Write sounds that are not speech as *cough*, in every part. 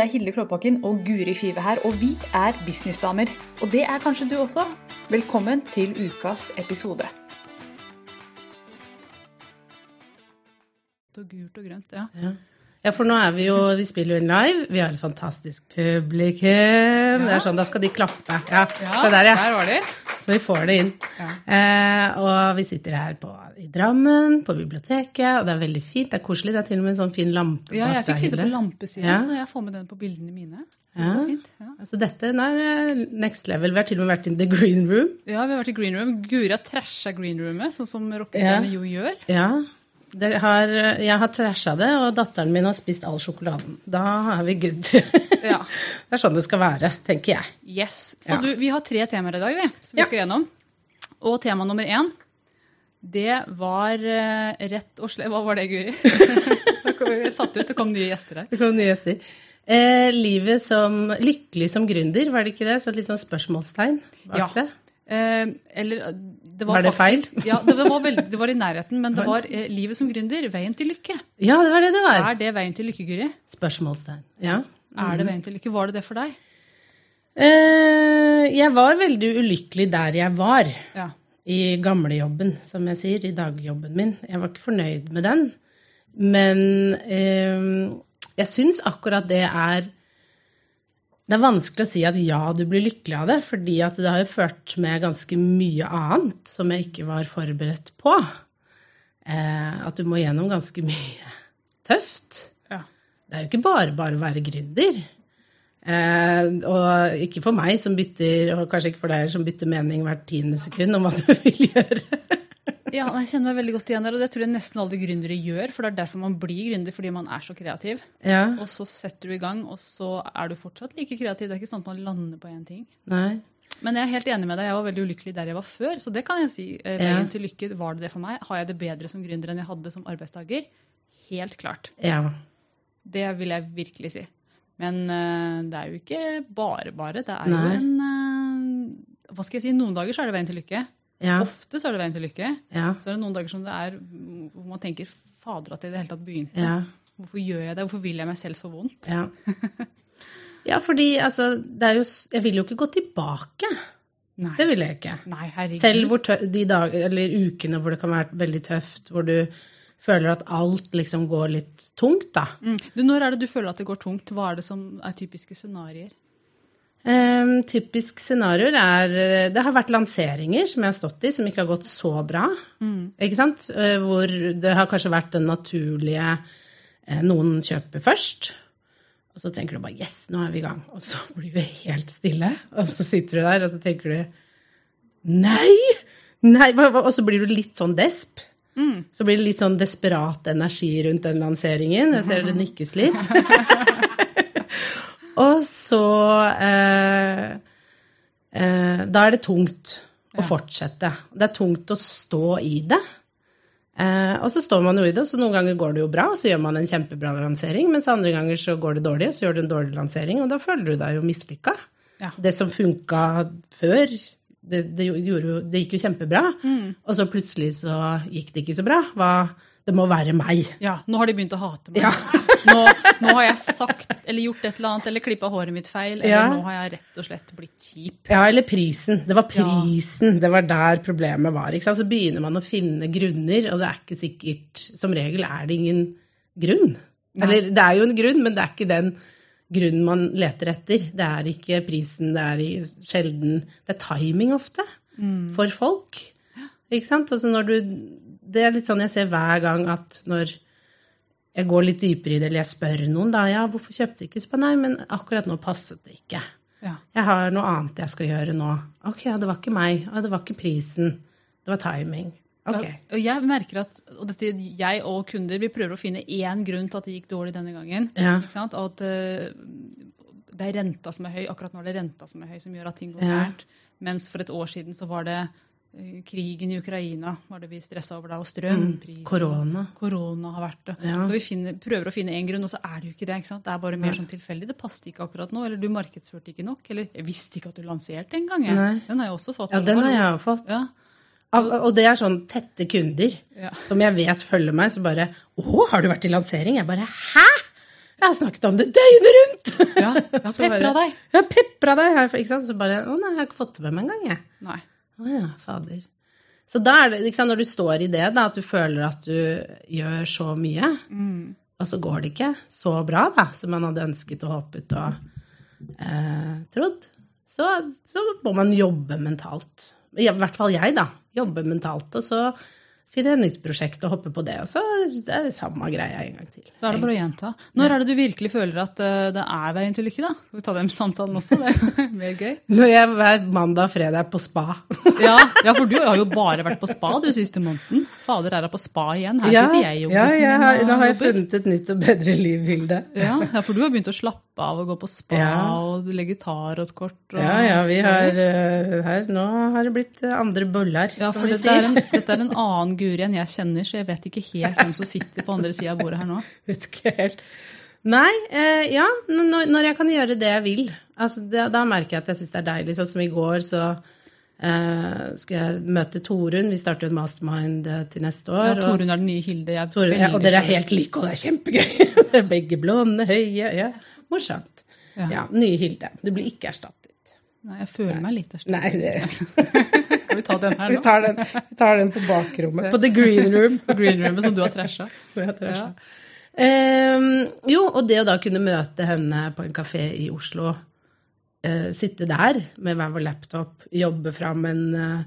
Det er Hilde Klåbakken og Guri Five her, og vi er businessdamer. Og det er kanskje du også. Velkommen til ukas episode. Og gult og grønt, ja. Ja. Ja, for nå er vi jo Vi spiller jo inn live. Vi har et fantastisk publikum. Det er sånn, Da skal de klappe. Ja, se der, ja. Der var de. Så vi får det inn. Eh, og vi sitter her på, i Drammen, på biblioteket, og det er veldig fint. Det er koselig. Det er til og med en sånn fin lampe Ja, jeg fikk sitte på lampesiden, Ja. så jeg får med den på bildene mine. Ja. Ja. Altså dette er next level. Vi har til og med vært i the green room. ja, vi har vært i green room. Guri har trasha green roomet, sånn som rockestjerner Ja. jo gjør. Ja, har, jeg har trasha det, og datteren min har spist all sjokoladen. Da er vi good. *laughs* Ja. det er sånn det skal være, tenker jeg. Yes. Så Ja. du, vi har tre temaer i dag, vi, som vi Ja. skal gjennom. Og tema nummer én, det var eh, rett og slett Hva var det, Guri? *laughs* Vi satt ut, det kom nye gjester her. Det kom nye gjester. Eh, livet som lykkelig som gründer, var det ikke det? Så litt sånn spørsmålstegn bak Ja. det. Eh, eller det var, Var det feil? Ja, det var, veldig, det var i nærheten, men det *laughs* var eh, livet som gründer, veien til lykke. Ja, det var det det var. Er det veien til lykke, Guri? Spørsmålstegn. Ja. Er det veien til lykke? Var det det for deg? Eh, jeg var veldig ulykkelig der jeg var. Ja. I gamlejobben, som jeg sier. I dagjobben min. Jeg var ikke fornøyd med den. Men eh, jeg syns akkurat det er Det er vanskelig å si at ja, du blir lykkelig av det, fordi at det har jo ført med ganske mye annet som jeg ikke var forberedt på. Eh, at du må gjennom ganske mye *laughs* tøft. Ja. Det er jo ikke bare bare å være gründer. Eh, og ikke for meg som bytter, og kanskje ikke for deg som bytter mening hvert tiende sekund om hva du *laughs* vil gjøre. Ja, jeg kjenner meg veldig godt igjen der, og det tror jeg nesten alle gründere gjør. For det er derfor man blir gründer, fordi man er så kreativ. Ja, Og så setter du i gang, og så er du fortsatt like kreativ. Det er ikke sånn at man lander på én ting. nei. Men jeg er helt enig med deg. Jeg var veldig ulykkelig der jeg var før. Så det kan jeg si. Veien Ja. Til lykke, var det det for meg? Har jeg det bedre som gründer enn jeg hadde som arbeidstaker? Helt klart. Ja. Det vil jeg virkelig si. Men uh, det er jo ikke bare bare. Det er Nei. jo en uh, Hva skal jeg si? Noen dager så er det veien til lykke. Ja. Ofte så er det veien til lykke. Ja. Så er det noen dager som det er hvor man tenker fader at det i det hele tatt begynte. Ja. Hvorfor gjør jeg det? Hvorfor vil jeg meg selv så vondt? Ja. *laughs* ja, fordi altså det jo, Jeg vil jo ikke gå tilbake. Nei, Det vil jeg ikke. Nei. Selv hvor tø de dager, eller ukene hvor det kan være veldig tøft, hvor du føler at alt liksom går litt tungt, da. mm. du, Når er det du føler at det går tungt? Hva er det som er typiske scenarioer? Um, typisk scenarioer er eh, Det har vært lanseringer som jeg har stått i, som ikke har gått så bra. Ikke sant? Eh, Hvor det har kanskje vært den naturlige eh, Noen kjøper først. Og så tenker du bare 'yes, nå er vi i gang'. Og så *laughs* blir det helt stille. Og så sitter du der, og så tenker du 'nei'! nei Og så blir du litt sånn desp. Så blir det litt sånn desperat energi rundt den lanseringen. Jeg ser det nikkes litt. *laughs* Og så eh, eh, Da er det tungt å fortsette. Det er tungt å stå i det. Eh, og så står man jo i det, og så noen ganger går det jo bra, og så gjør man en kjempebra lansering, mens andre ganger så går det dårlig, og så gjør du en dårlig lansering, og da føler du deg jo mislykka. Ja. Det som funka før, det, det, jo, det gikk jo kjempebra, og så plutselig så gikk det ikke så bra. Hva, det må være meg. Ja, nå har de begynt å hate meg. Ja. *laughs* nå, nå har jeg sagt eller gjort et eller annet, eller klippa håret mitt feil, eller Ja. nå har jeg rett og slett blitt kjip. Ja, eller prisen. Det var prisen. Det var der problemet var. Så begynner man å finne grunner, og det er ikke sikkert Som regel er det ingen grunn. Eller det er jo en grunn, men det er ikke den grunnen man leter etter. Det er ikke prisen, det er sjelden Det er timing ofte for folk. Ikke sant? Altså når du Det er litt sånn jeg ser hver gang at når jeg går litt dypere i det, eller jeg spør noen, da ja, hvorfor kjøpte du ikke? Så nei, men akkurat nå passet det ikke. Ja. Jeg har noe annet jeg skal gjøre nå. Ok, ja, det var ikke meg. Ja, det var ikke prisen. Det var timing. Ok. Og jeg merker at og dette, jeg og kunder vi prøver å finne én grunn til at det gikk dårlig denne gangen. Ja. Ikke sant? At uh, det er renta som er høy. Akkurat nå er det renta som er høy, som gjør at ting går gærent. Mens for et år siden så var det krigen i Ukraina var det vi stressa over da, og strømpriser. Mm. Korona. Korona har vært det. Ja. Så vi finner, prøver å finne én grunn, og så er det jo ikke det. ikke sant? Det er bare mer sånn tilfeldig. Det passet ikke akkurat nå, eller du markedsførte ikke nok. Eller jeg visste ikke at du lanserte engang. Den har jeg også fått. Ja, den har jeg også fått. Ja. Av, og det er sånn tette kunder Ja. som jeg vet følger meg, så bare 'Å, har du vært i lansering?' Jeg bare 'Hæ?' Jeg har snakket om det døgnet rundt! Ja, jeg har *laughs* pepra deg. Jeg har pepra deg! Ikke sant? Så bare Å nei, jeg har ikke fått det med meg engang, jeg. Nei. Å ja, fader. Så da er det, liksom, når du står i det, da, at du føler at du gjør så mye, og så går det ikke så bra da, som man hadde ønsket og håpet og eh, trodd, så, så må man jobbe mentalt. I hvert fall jeg, da. Jobbe mentalt. Og så finne et nytt prosjekt og hoppe på det. Og så er det samme greia en gang til. Så er det bare å gjenta. Når er det du virkelig føler at eh, det er veien til lykke, da? Skal vi ta den samtalen også? Det er jo *laughs* mer gøy. Når jeg hver mandag og fredag på spa. Ja, ja, for du har jo bare vært på spa du siste måneden. Fader, er hun på spa igjen? Her Ja, sitter jeg i ja, jobbussen jeg min og nå har jeg funnet et nytt og bedre liv, Hilde. Ja, ja, for du har begynt å slappe av og gå på spa Ja. og legge tarotkort. og- Ja, ja, vi har uh, her Nå har det blitt uh, andre bøller, Ja, som vi dette er, for en, *laughs* dette er en annen Guri enn jeg kjenner, så jeg vet ikke helt hvem som sitter på andre sida av bordet her nå. *laughs* Vet ikke helt. Nei, eh, ja, når, når jeg kan gjøre det jeg vil. Altså, det, da merker jeg at jeg syns det er deilig. Sånn som i går, så eh, skulle jeg møte Torunn. Vi starter jo en mastermind eh, til neste år. Ja, Torunn er den nye Hilde. Er ja, og dere er helt like, og det er kjempegøy. *laughs* Dere er begge blonde, høye. Ja, morsomt. Ja. Ja, nye Hilde. Du blir ikke erstattet. Nei, jeg føler meg litt erstattet. Nei, det, *laughs* Skal vi ta den her *laughs* vi, tar den, vi tar den på bakrommet. På the green room. Green roomet som du har trasha. Jeg. Ehm, jo, og det å da kunne møte henne på en kafé i Oslo, eh, sitte der med hver vår laptop, jobbe fram en, eh,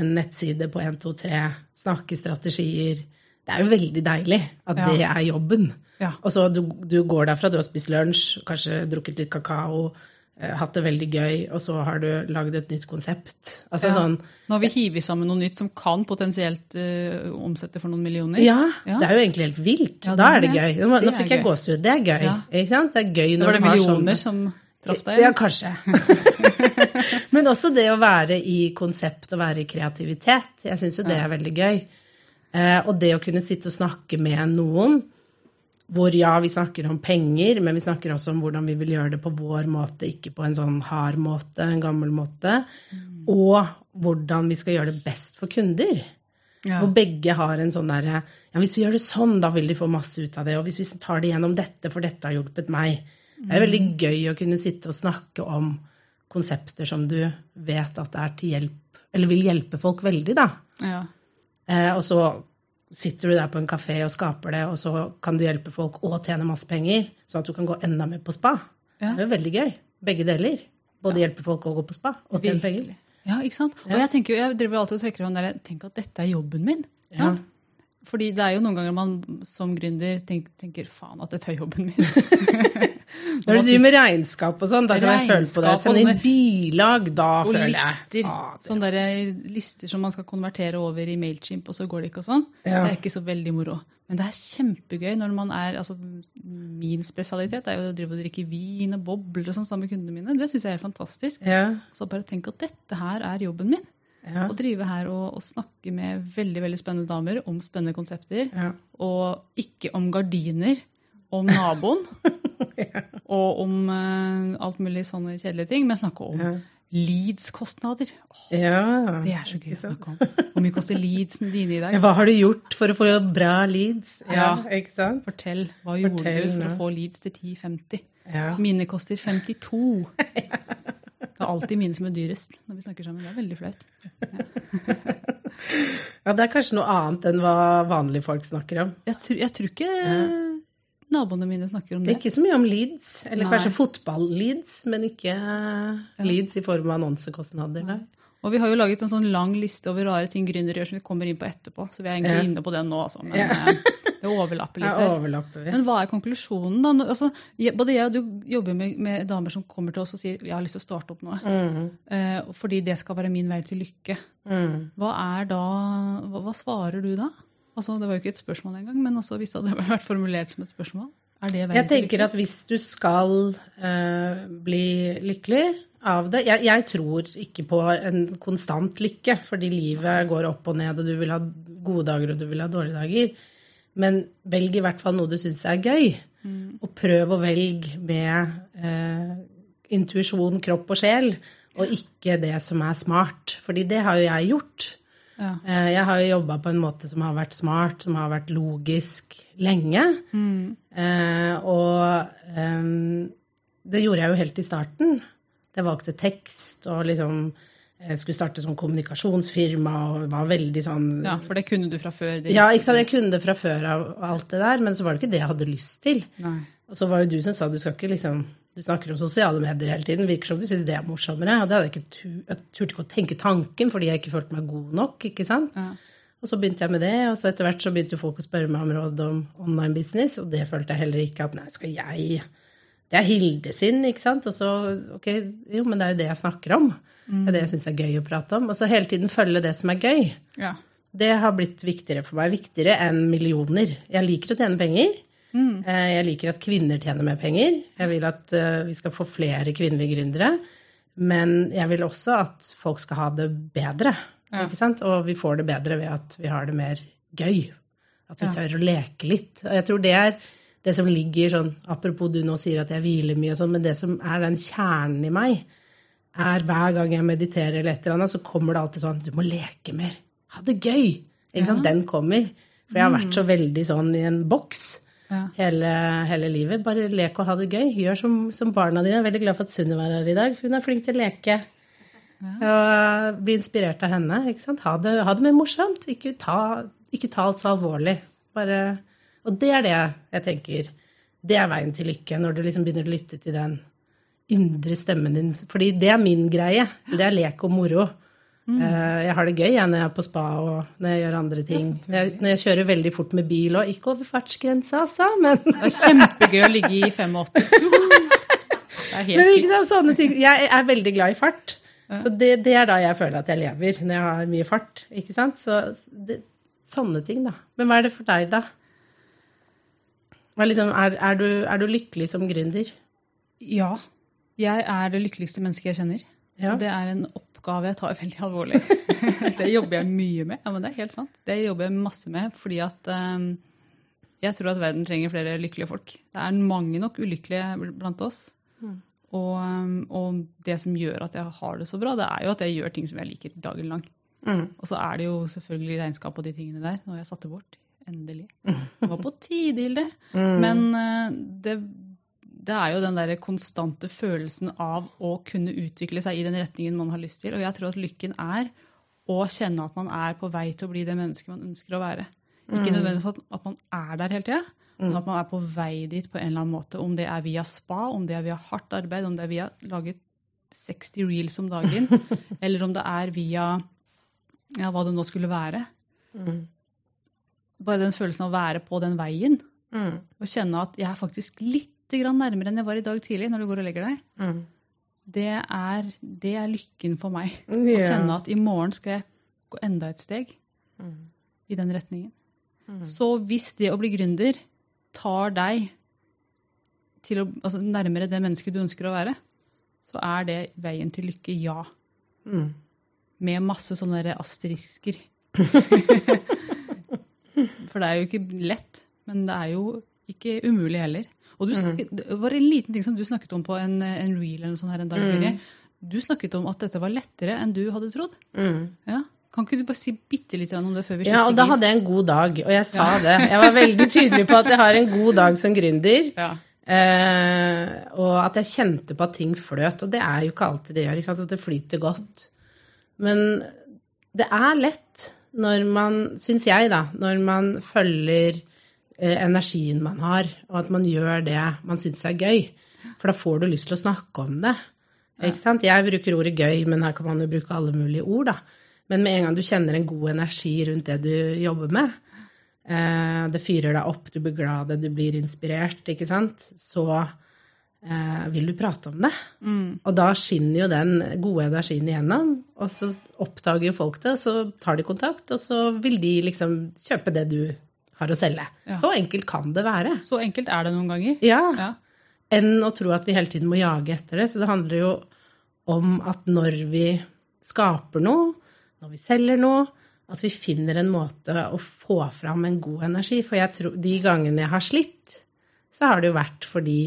en nettside på 1, 2, 3, snakke strategier Det er jo veldig deilig at Ja. det er jobben. Ja. Og så du, du går derfra, du har spist lunsj, kanskje drukket litt kakao, eh, hatt det veldig gøy, og så har du lagd et nytt konsept. Altså Ja. sånn Nå har vi hivet sammen noe nytt som kan potensielt uh, omsette for noen millioner. Ja, Ja. det er jo egentlig helt vilt. Ja, da er det gøy. Nå, Det nå fikk jeg gåsehud. Det er gøy. Ikke sant? Det er gøy Det når var det du har millioner som traff deg? Ja, kanskje. *laughs* Men også det å være i konsept og være i kreativitet. Jeg syns jo det er veldig gøy. Eh, og det å kunne sitte og snakke med noen hvor ja, vi snakker om penger, men vi snakker også om hvordan vi vil gjøre det på vår måte, ikke på en sånn hard måte, en gammel måte. Og hvordan vi skal gjøre det best for kunder. Ja. Hvor begge har en sånn derre Ja, hvis vi gjør det sånn, da vil de få masse ut av det. Og hvis vi tar det gjennom dette, for dette har hjulpet meg. Det er veldig gøy å kunne sitte og snakke om konsepter som du vet at er til hjelp, eller vil hjelpe folk veldig, da. Ja. Eh, og så sitter du der på en kafé og skaper det, og så kan du hjelpe folk og tjene masse penger, sånn at du kan gå enda mer på spa. Ja. Det er jo veldig gøy. Begge deler. Både hjelpe folk og gå på spa, og tjene penger. Ja, ikke sant? Og jeg tenker jo, jeg driver alltid og trekker fram der, tenk at dette er jobben min. Sant? Ja. Fordi det er jo noen ganger man som gründer tenker, tenker faen at dette er jobben min. *laughs* Når du driver med regnskap og sånn, da kan jeg føle på det. Send og inn bilag, da føler jeg lister. Ah, Sånne der lister som man skal konvertere over i Mailchimp, og så går det ikke og sånn. Ja. Det er ikke så veldig moro. Men det er kjempegøy når man er altså Min spesialitet er jo å drive og drikke vin og bobler og sånn sammen med kundene mine. Det syns jeg er fantastisk. Ja, Så bare tenk at dette her er jobben min. Ja, Å drive her og, og snakke med veldig veldig spennende damer om spennende konsepter. ja. Og ikke om gardiner, om naboen. *laughs* Og om uh, alt mulig sånne kjedelige ting, men snakke om Ja. leads-kostnader. Oh, ja. det er så gøy å snakke om. Hvor mye koster Leedsen dine i dag? Hva har du gjort for å få bra Leeds? Ja. ikke sant? Fortell. Hva gjorde Fortell du for nå. å få Leeds til 10,50? Ja. Mine koster 52. *laughs* Det er alltid mine som er dyrest når vi snakker sammen. Det er veldig flaut. *laughs* ja, det er kanskje noe annet enn hva vanlige folk snakker om. Jeg, tror- jeg tror ikke naboene mine snakker om det. det Ikke så mye om Leeds, eller Nei. kanskje fotball-Leeds, men ikke Leeds i form av annonsekostnader. Nei. Og vi har jo laget en sånn lang liste over rare ting gründere gjør som vi kommer inn på etterpå. Så vi er egentlig Ja. inne på den nå, altså. Men Ja. eh, det overlapper litt her. overlapper vi. Men hva er konklusjonen, da? Altså, både jeg og du jobber med, med damer som kommer til oss og sier jeg har lyst til å starte opp noe. Mm, Eh, fordi det skal være min vei til lykke. mm. Hva er da, hva, hva svarer du da? Altså, det var jo ikke et spørsmål engang, men altså, hvis det hadde vært formulert som et spørsmål, er det veien Jeg tenker at hvis du skal eh, bli lykkelig av det jeg, jeg tror ikke på en konstant lykke, fordi livet går opp og ned, og du vil ha gode dager og du vil ha dårlige dager. Men velg i hvert fall noe du syns er gøy. Og prøv å velge med eh, intuisjon, kropp og sjel, og ikke det som er smart. Fordi det har jo jeg gjort. Ja. Eh, Jeg har jo jobba på en måte som har vært smart, som har vært logisk lenge. Eh, og eh, det gjorde jeg jo helt i starten. Jeg valgte tekst og liksom skulle starte som kommunikasjonsfirma og var veldig sånn ja, for det kunne du fra før. Ja, ikke sant, jeg kunne det fra før av alt det der, men så var det ikke det jeg hadde lyst til. Nei. Og så var jo du som sa du skal ikke liksom Du snakker om sosiale medier hele tiden. Virker som du syns det er morsommere. Og det hadde jeg ikke tu, jeg turte ikke å tenke tanken fordi jeg ikke følte meg god nok. ikke sant? Ja. Og så begynte jeg med det, og så etter hvert så begynte folk å spørre meg om råd om online business, og det følte jeg heller ikke at nei, skal jeg Det er Hilde sin, ikke sant? Og så ok, jo, men det er jo det jeg snakker om. Det er det jeg syns er gøy å prate om. Og så hele tiden følge det som er gøy. Ja. Det har blitt viktigere for meg. Viktigere enn millioner. Jeg liker å tjene penger. Mm. Jeg liker at kvinner tjener mer penger. Jeg vil at eh, vi skal få flere kvinnelige gründere. Men jeg vil også at folk skal ha det bedre. Ikke sant? Og vi får det bedre ved at vi har det mer gøy. At vi tør å leke litt. Og jeg tror det er det som ligger sånn Apropos du nå sier at jeg hviler mye og sånn, men det som er den kjernen i meg, er hver gang jeg mediterer eller et eller annet, så kommer det alltid sånn Du må leke mer. Ha det gøy. Ikke sant? Den kommer. For jeg har vært så veldig sånn i en boks Ja. hele, hele livet. Bare lek og ha det gøy. Gjør som, som barna dine. Jeg er veldig glad for at Sunniva er her i dag, for hun er flink til å leke. Og bli inspirert av henne. Ikke sant? Ha, det, ha det mer morsomt. Ikke ta, ikke ta alt så alvorlig. Bare, og det er det jeg tenker. Det er veien til lykke, når du liksom begynner å lytte til den indre stemmen din. Fordi det er min greie. Det er lek og moro. Mm. Jeg har det gøy jeg, når jeg er på spa og når jeg gjør andre ting. Når jeg, når jeg kjører veldig fort med bil og ikke over fartsgrensa, altså, men Det er kjempegøy å ligge i 85. *laughs* Det er helt Men ikke sant, sånne ting. Jeg er veldig glad i fart. Så det, det er da jeg føler at jeg lever, når jeg har mye fart. ikke sant? Så det, sånne ting, da. Men hva er det for deg, da? Hva er, liksom, er, er, du, er du lykkelig som gründer? Ja. Jeg er det lykkeligste mennesket jeg kjenner. Ja. Det er en oppgave jeg tar veldig alvorlig. *laughs* det jobber jeg mye med. Ja, men det er helt sant. Det jobber jeg masse med fordi at um, jeg tror at verden trenger flere lykkelige folk. Det er mange nok ulykkelige blant oss. Og, um, og det som gjør at jeg har det så bra, det er jo at jeg gjør ting som jeg liker dagen lang. Og så er det jo selvfølgelig regnskap og de tingene der. Når jeg satte bort. Endelig. *laughs* Det var på tide, Hilde. Men eh, det, det er jo den der konstante følelsen av å kunne utvikle seg i den retningen man har lyst til. Og jeg tror at lykken er å kjenne at man er på vei til å bli det mennesket man ønsker å være. Ikke nødvendigvis at, at man er der hele tida, men at man er på vei dit på en eller annen måte. Om det er via spa, om det er via hardt arbeid, om det er via laget 60 reels om dagen, *laughs* eller om det er via ja, hva det nå skulle være. Bare den følelsen av å være på den veien. Og kjenne at jeg er faktisk litt nærmere enn jeg var i dag tidlig, når du går og legger deg. Det er, det er lykken for meg. Å kjenne at i morgen skal jeg gå enda et steg i den retningen. Så hvis det å bli gründer tar deg til å, altså nærmere det mennesket du ønsker å være, så er det veien til lykke, ja. Med masse sånne asterisker. *laughs* *laughs* For det er jo ikke lett, men det er jo ikke umulig heller. Og du snakket, det var en liten ting som du snakket om på en, en reel eller sånt her en dag. Mm. Du snakket om at dette var lettere enn du hadde trodd. Ja. Kan ikke du bare si bitte litt om det før vi skifter Ja, og da hadde jeg en god dag, og jeg sa det. Jeg var veldig tydelig på at jeg har en god dag som gründer. *laughs* Ja. Eh, og at jeg kjente på at ting fløt. Og det er jo ikke alltid det gjør, at det flyter godt. Men det er lett når man, syns jeg, da, når man følger eh, energien man har, og at man gjør det man syns er gøy. For da får du lyst til å snakke om det. Ikke sant? Jeg bruker ordet gøy, men her kan man jo bruke alle mulige ord, da. Men med en gang du kjenner en god energi rundt det du jobber med, eh, det fyrer deg opp, du blir glad, du blir inspirert, ikke sant, så eh, vil du prate om det. Og da skinner jo den gode energien igjennom, og så oppdager jo folk det, og så tar de kontakt, og så vil de liksom kjøpe det du har å selge. Ja. Så enkelt kan det være. Så enkelt er det noen ganger. Ja. Ja. Enn å tro at vi hele tiden må jage etter det. Så det handler jo om at når vi skaper noe, når vi selger noe, at vi finner en måte å få fram en god energi. For jeg tror, de gangene jeg har slitt, så har det jo vært fordi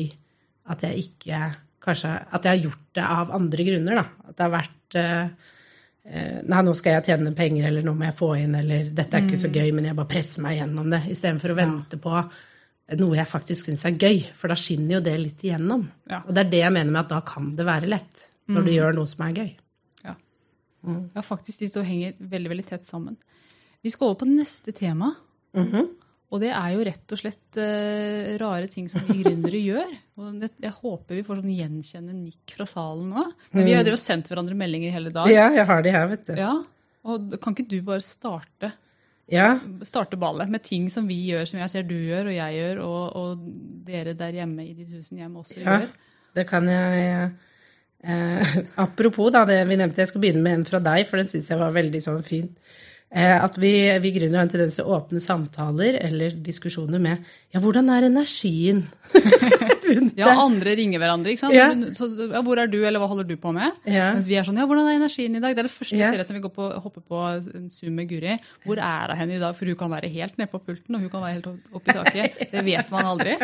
at jeg ikke Kanskje at jeg har gjort det av andre grunner, da. At det har vært eh, eh, Nei, nå skal jeg tjene penger, eller nå må jeg få inn, eller dette er ikke så gøy, men jeg bare presser meg gjennom det. Istedenfor å vente på noe jeg faktisk syns er gøy, for da skinner jo det litt igjennom. Ja. Og det er det jeg mener med at da kan det være lett, når du gjør noe som er gøy. Ja. ja, faktisk de to henger veldig, veldig tett sammen. Vi skal over på neste tema. Og det er jo rett og slett uh, rare ting som vi gründere *laughs* gjør. Og jeg håper vi får sånn gjenkjennende nikk fra salen nå. Men vi har jo sendt hverandre meldinger hele dag. Ja, jeg har de her, vet du. Ja, Og kan ikke du bare starte, Ja, starte ballet med ting som vi gjør, som jeg ser du gjør, og jeg gjør, og, og dere der hjemme i de tusen hjem også ja gjør? det kan jeg eh, *laughs* Apropos da, det vi nevnte, jeg skal begynne med en fra deg, for den syns jeg var veldig sånn fin. Eh, at vi, vi gründere har en tendens til å åpne samtaler eller diskusjoner med Ja, hvordan er energien *laughs* rundt Ja, andre ringer hverandre. ikke sant? Ja. Så, ja, 'Hvor er du', eller 'hva holder du på med?' Ja. Mens vi er sånn 'Ja, hvordan er energien i dag?' Det er det første jeg ser etter når vi går på, hopper på en Zoom med Guri. Hvor er hun i dag? For hun kan være helt nede på pulten, og hun kan være helt opp- i taket. *laughs* Det vet man aldri.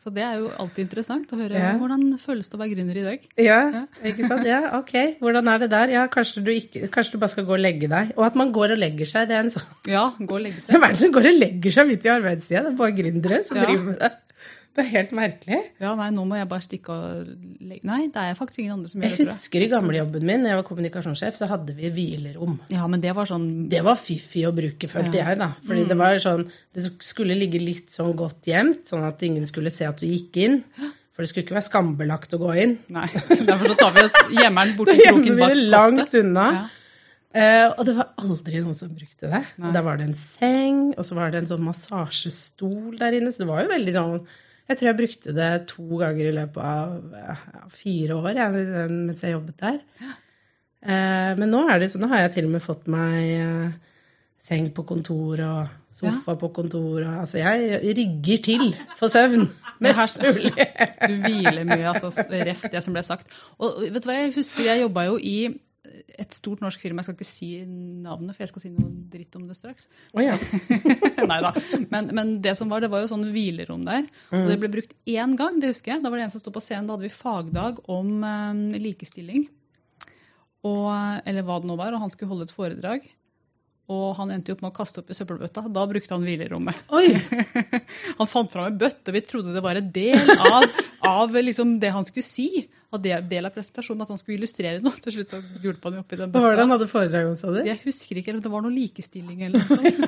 Så det er jo alltid interessant å høre hvordan føles det å være gründer i dag. Ja, ikke sant? Ja, ok. Hvordan er det der? Ja, kanskje du, ikke, kanskje du bare skal gå og legge deg. Og at man går og legger seg, det er en sånn Ja, gå og legge seg. *laughs* Hvem er det som går og legger seg midt i arbeidstida? Det er bare gründere som driver med det. *laughs* Det er helt merkelig. Ja, nei, nå må jeg bare stikke og legge Nei, det er faktisk ingen andre som gjør det, jeg. husker i gamlejobben min, når jeg var kommunikasjonssjef, så hadde vi hvilerom. Ja, men det var sånn Det var fiffig å bruke, følte jeg, da. Fordi det var sånn Det skulle ligge litt sånn godt gjemt, sånn at ingen skulle se at du gikk inn. For det skulle ikke være skambelagt å gå inn. Nei, *laughs* Derfor så tar vi gjemmeren borti kroken *laughs* bak Da gjemmer vi det langt unna. Ja. Uh, og det var aldri noen som brukte det. Nei. Der var det en seng, og så var det en sånn massasjestol der inne. Så det var jo veldig sånn Jeg tror jeg brukte det to ganger i løpet av ja, fire år jeg, mens jeg jobbet der. Eh, men nå er det så nå har jeg til og med fått meg eh, seng på kontor og sofa på kontor. Og, altså jeg rigger til for søvn. *laughs* Mest mulig. Du hviler mye, altså ref det som ble sagt. Og vet du hva, jeg husker jeg jobba jo i et stort norsk firma, jeg skal ikke si navnet, for jeg skal si noe dritt om det straks. Oh, ja. *laughs* Nei da. Men, men det som var, det var jo sånn hvilerom der. Og det ble brukt én gang, det husker jeg. Da var det en som sto på scenen, da hadde vi fagdag om um, likestilling. Og, eller hva det nå var, og han skulle holde et foredrag. Og han endte opp med å kaste opp i søppelbøtta. Da brukte han hvilerommet. *laughs* Han fant fram en bøtte, og vi trodde det var en del av, av liksom det han skulle si. Av del av presentasjonen, at han skulle illustrere noe. Til slutt så gulpa han jo oppi den Hva var det han hadde foredrag om, sa du? Jeg husker ikke, eller det var noe likestilling eller noe sånt.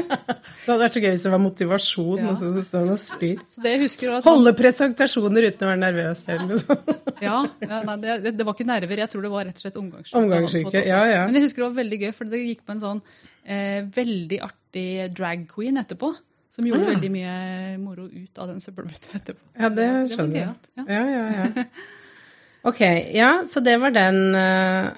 *laughs* Det hadde vært så gøy hvis det var motivasjon, Ja. og så står han og spyr. Så det jeg husker var at han, Holde presentasjoner uten å være nervøs eller noe sånt. *laughs* ja, ja, nei, det, det var ikke nerver, jeg tror det var rett og slett omgangssyke. Omgangssyke, ja, ja. Men jeg husker det var veldig gøy, for det gikk på en sånn eh, veldig artig drag queen etterpå. Som gjorde Ah, ja. veldig mye moro ut av den søppelbøtta etterpå. Ja, det skjønner jeg. Ja, ja, ja. *laughs* Ok, ja, så det var den uh,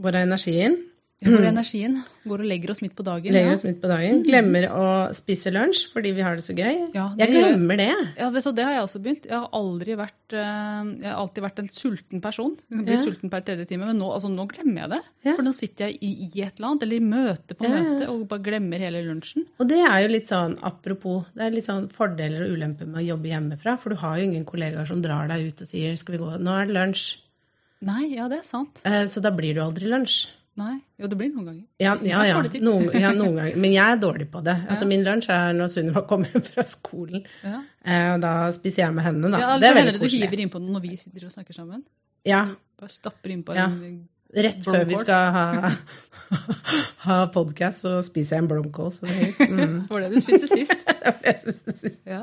Hvor er energien? Hvor er *clears throat* energien? Går og legger oss midt på dagen. Legger ja. oss midt på dagen. Glemmer å spise lunsj fordi vi har det så gøy. Ja, det jeg glemmer det. Ja, du, Det har jeg også begynt. Jeg har aldri vært, eh, jeg har alltid vært en sulten person. Jeg blir Ja. sulten per tredje time, Men nå, altså, nå glemmer jeg det. For nå sitter jeg i, i et eller annet, eller i møte på møte, og bare glemmer hele lunsjen. Og det er jo litt sånn, apropos, det er litt sånn fordeler og ulemper med å jobbe hjemmefra. For du har jo ingen kollegaer som drar deg ut og sier 'skal vi gå', nå er det lunsj. Nei, ja, det er sant. Eh, Så da blir du aldri lunsj. Nei, Jo, det blir noen ganger. Ja, ja, ja. Noen, ja, noen ganger. Men jeg er dårlig på det. *laughs* Altså, Min lunsj er når Sunniva *laughs* kommer hjem fra skolen. Ja. Eh, Da spiser jeg med henne, da. Ja, det er altså, veldig det du koselig. hiver innpå den når vi sitter og snakker sammen. Ja, Bare stapper innpå Ja. en Rett før vi skal ha, *laughs* ha podkast, så spiser jeg en blomkål. Så det mm. Var det du spiste sist? det var det jeg spiste sist. Ja.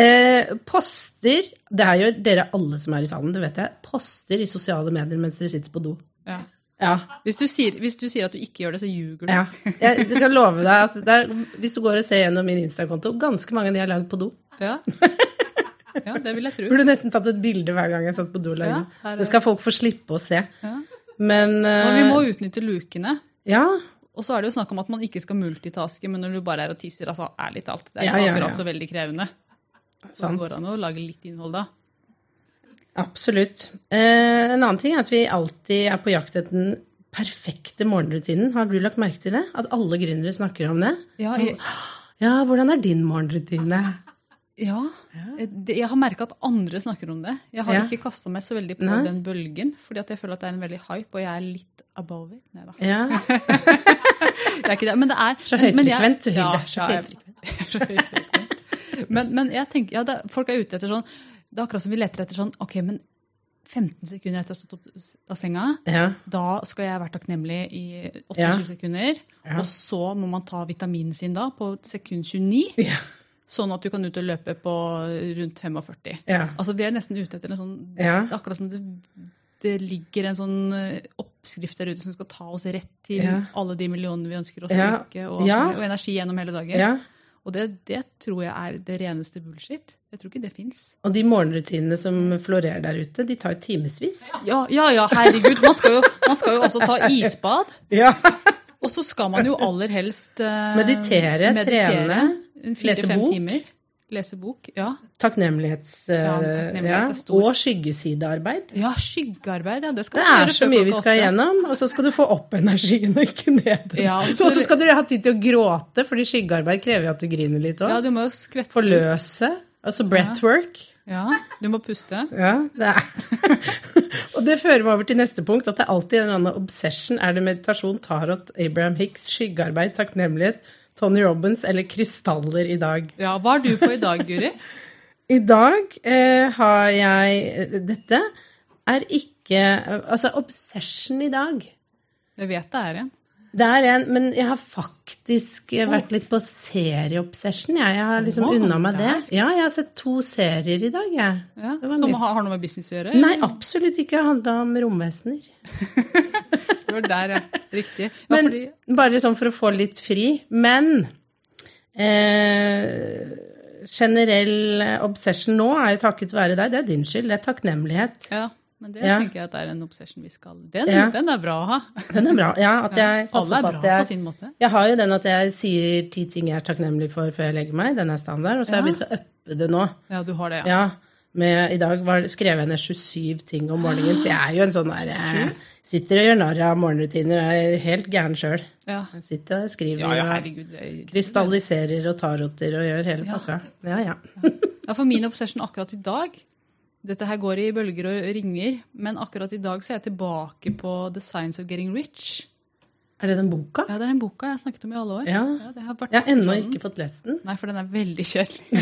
Eh, poster Det er jo dere alle som er i salen, det vet jeg. Poster i sosiale medier mens dere sitter på do. ja. Ja. Hvis, du sier, hvis du sier at du ikke gjør det, så ljuger du. ja. Jeg du kan love deg at det er, hvis du går og ser gjennom min Insta-konto, ganske mange av de har lagd på do. Ja. ja, det vil jeg tro. Burde nesten tatt et bilde hver gang jeg satt på do. og lagde. Ja, er- det skal folk få slippe å se. Ja. Men uh... Vi må utnytte lukene. Ja. Og så er det jo snakk om at man ikke skal multitaske, men når du bare er og tisser, altså ærlig talt, det er ikke akkurat så veldig krevende. Så Sant. det går an å lage litt innhold da. Absolutt. Eh, en annen ting er at vi alltid er på jakt etter den perfekte morgenrutinen. Har du lagt merke til det? At alle gründere snakker om det? Ja, jeg... Som, *gasps* ja, hvordan er din morgenrutine? *laughs* Ja. Jeg har merka at andre snakker om det. Jeg har Ja. ikke kasta meg så veldig på Nei. den bølgen, fordi jeg føler at det er en veldig hype, og jeg er litt above it. Nei da. Ja. *laughs* Det er ikke det. Men det er Så høyfrekvent, du, Hilde. Ja, *laughs* så høyfrekvent. Men, men jeg tenker, ja, det, folk er ute etter sånn Det er akkurat som vi leter etter sånn Ok, men 15 sekunder etter jeg har stått opp av senga, Ja. da skal jeg være takknemlig i 28 Ja. sekunder. Ja. Og så må man ta vitaminen sin da på sekund 29. Ja. Sånn at du kan ut og løpe på rundt 45. Ja. Altså, Vi er nesten ute etter en sånn Ja. Er akkurat som det, det ligger en sånn eh, oppskrift der ute som skal ta oss rett til Ja. alle de millionene vi ønsker oss, Ja. og lykke og, Ja. og energi gjennom hele dagen. Og det, det tror jeg er det reneste bullshit. Jeg tror ikke det fins. Og de morgenrutinene som florerer der ute, de tar jo timevis. Ja, ja, ja, herregud. Man skal, jo, man skal jo også ta isbad. Ja. Og så skal man jo aller helst eh, Meditere, trene, lese bok. timer. Lese bok. Ja. Takknemlighets... Ja, eh, takknemlighet ja. er stor. Og skyggesidearbeid. ja, skyggearbeid. Ja, det skal Det er så mye vi skal igjennom, og så skal du få opp energien og ikke ned. Ja, og så skal så du- ha tid til å gråte, fordi skyggearbeid krever jo at du griner litt Ja, òg. du må jo skvette ut. Forløse. Altså breathwork. Ja, du må puste. Ja, det er. *laughs* og det fører meg over til neste punkt, at det er alltid en eller annen obsession. Er det meditasjon, tarot, Abraham Hicks, skyggearbeid, takknemlighet, Tony Robins eller krystaller i dag? Ja, Hva er du på i dag, Guri? *laughs* I dag eh, har jeg eh, Dette er ikke Altså, obsession i dag. Jeg vet det er en. Det er en, men jeg har faktisk vært litt på serieobsession. Jeg, jeg har liksom Å, unna meg det. Ja, jeg har sett to serier i dag, jeg. Ja, som har, har noe med business å gjøre? Nei, absolutt ikke. Det handla om romvesener. *laughs* Det var der, ja. Riktig. Ja, Men fordi, bare sånn for å få litt fri. Men eh, generell obsession nå er jo takket være deg. Det er din skyld. Det er takknemlighet. ja, men det Ja. tenker jeg at er en obsession vi skal Den, Ja. den er bra å ha. Den er bra. Ja, at jeg passer er på bra at jeg på sin måte. Jeg har jo den at jeg sier ti ting jeg er takknemlig for før jeg legger meg. Den er standard. Og så har jeg begynt å uppe det nå. Ja, du har det, ja. Med, I dag var, skrev jeg ned 27 ting om morgenen, så jeg er jo en sånn der jeg Sitter og gjør narr av morgenrutiner. Jeg er helt gæren sjøl. Ja, Jeg sitter og skriver ja, ja herregud. jeg, krystalliserer og taroter og gjør hele Ja. pakka. Ja, ja. Ja, for min obsession akkurat i dag Dette her går i bølger og ringer, men akkurat i dag så er jeg tilbake på The Science of Getting Rich. Er det den boka? Ja, Det er den boka jeg har snakket om i alle år. Ja. det har vært Jeg har ennå sånn. ikke fått lest den. Nei, for den er veldig kjedelig. *laughs*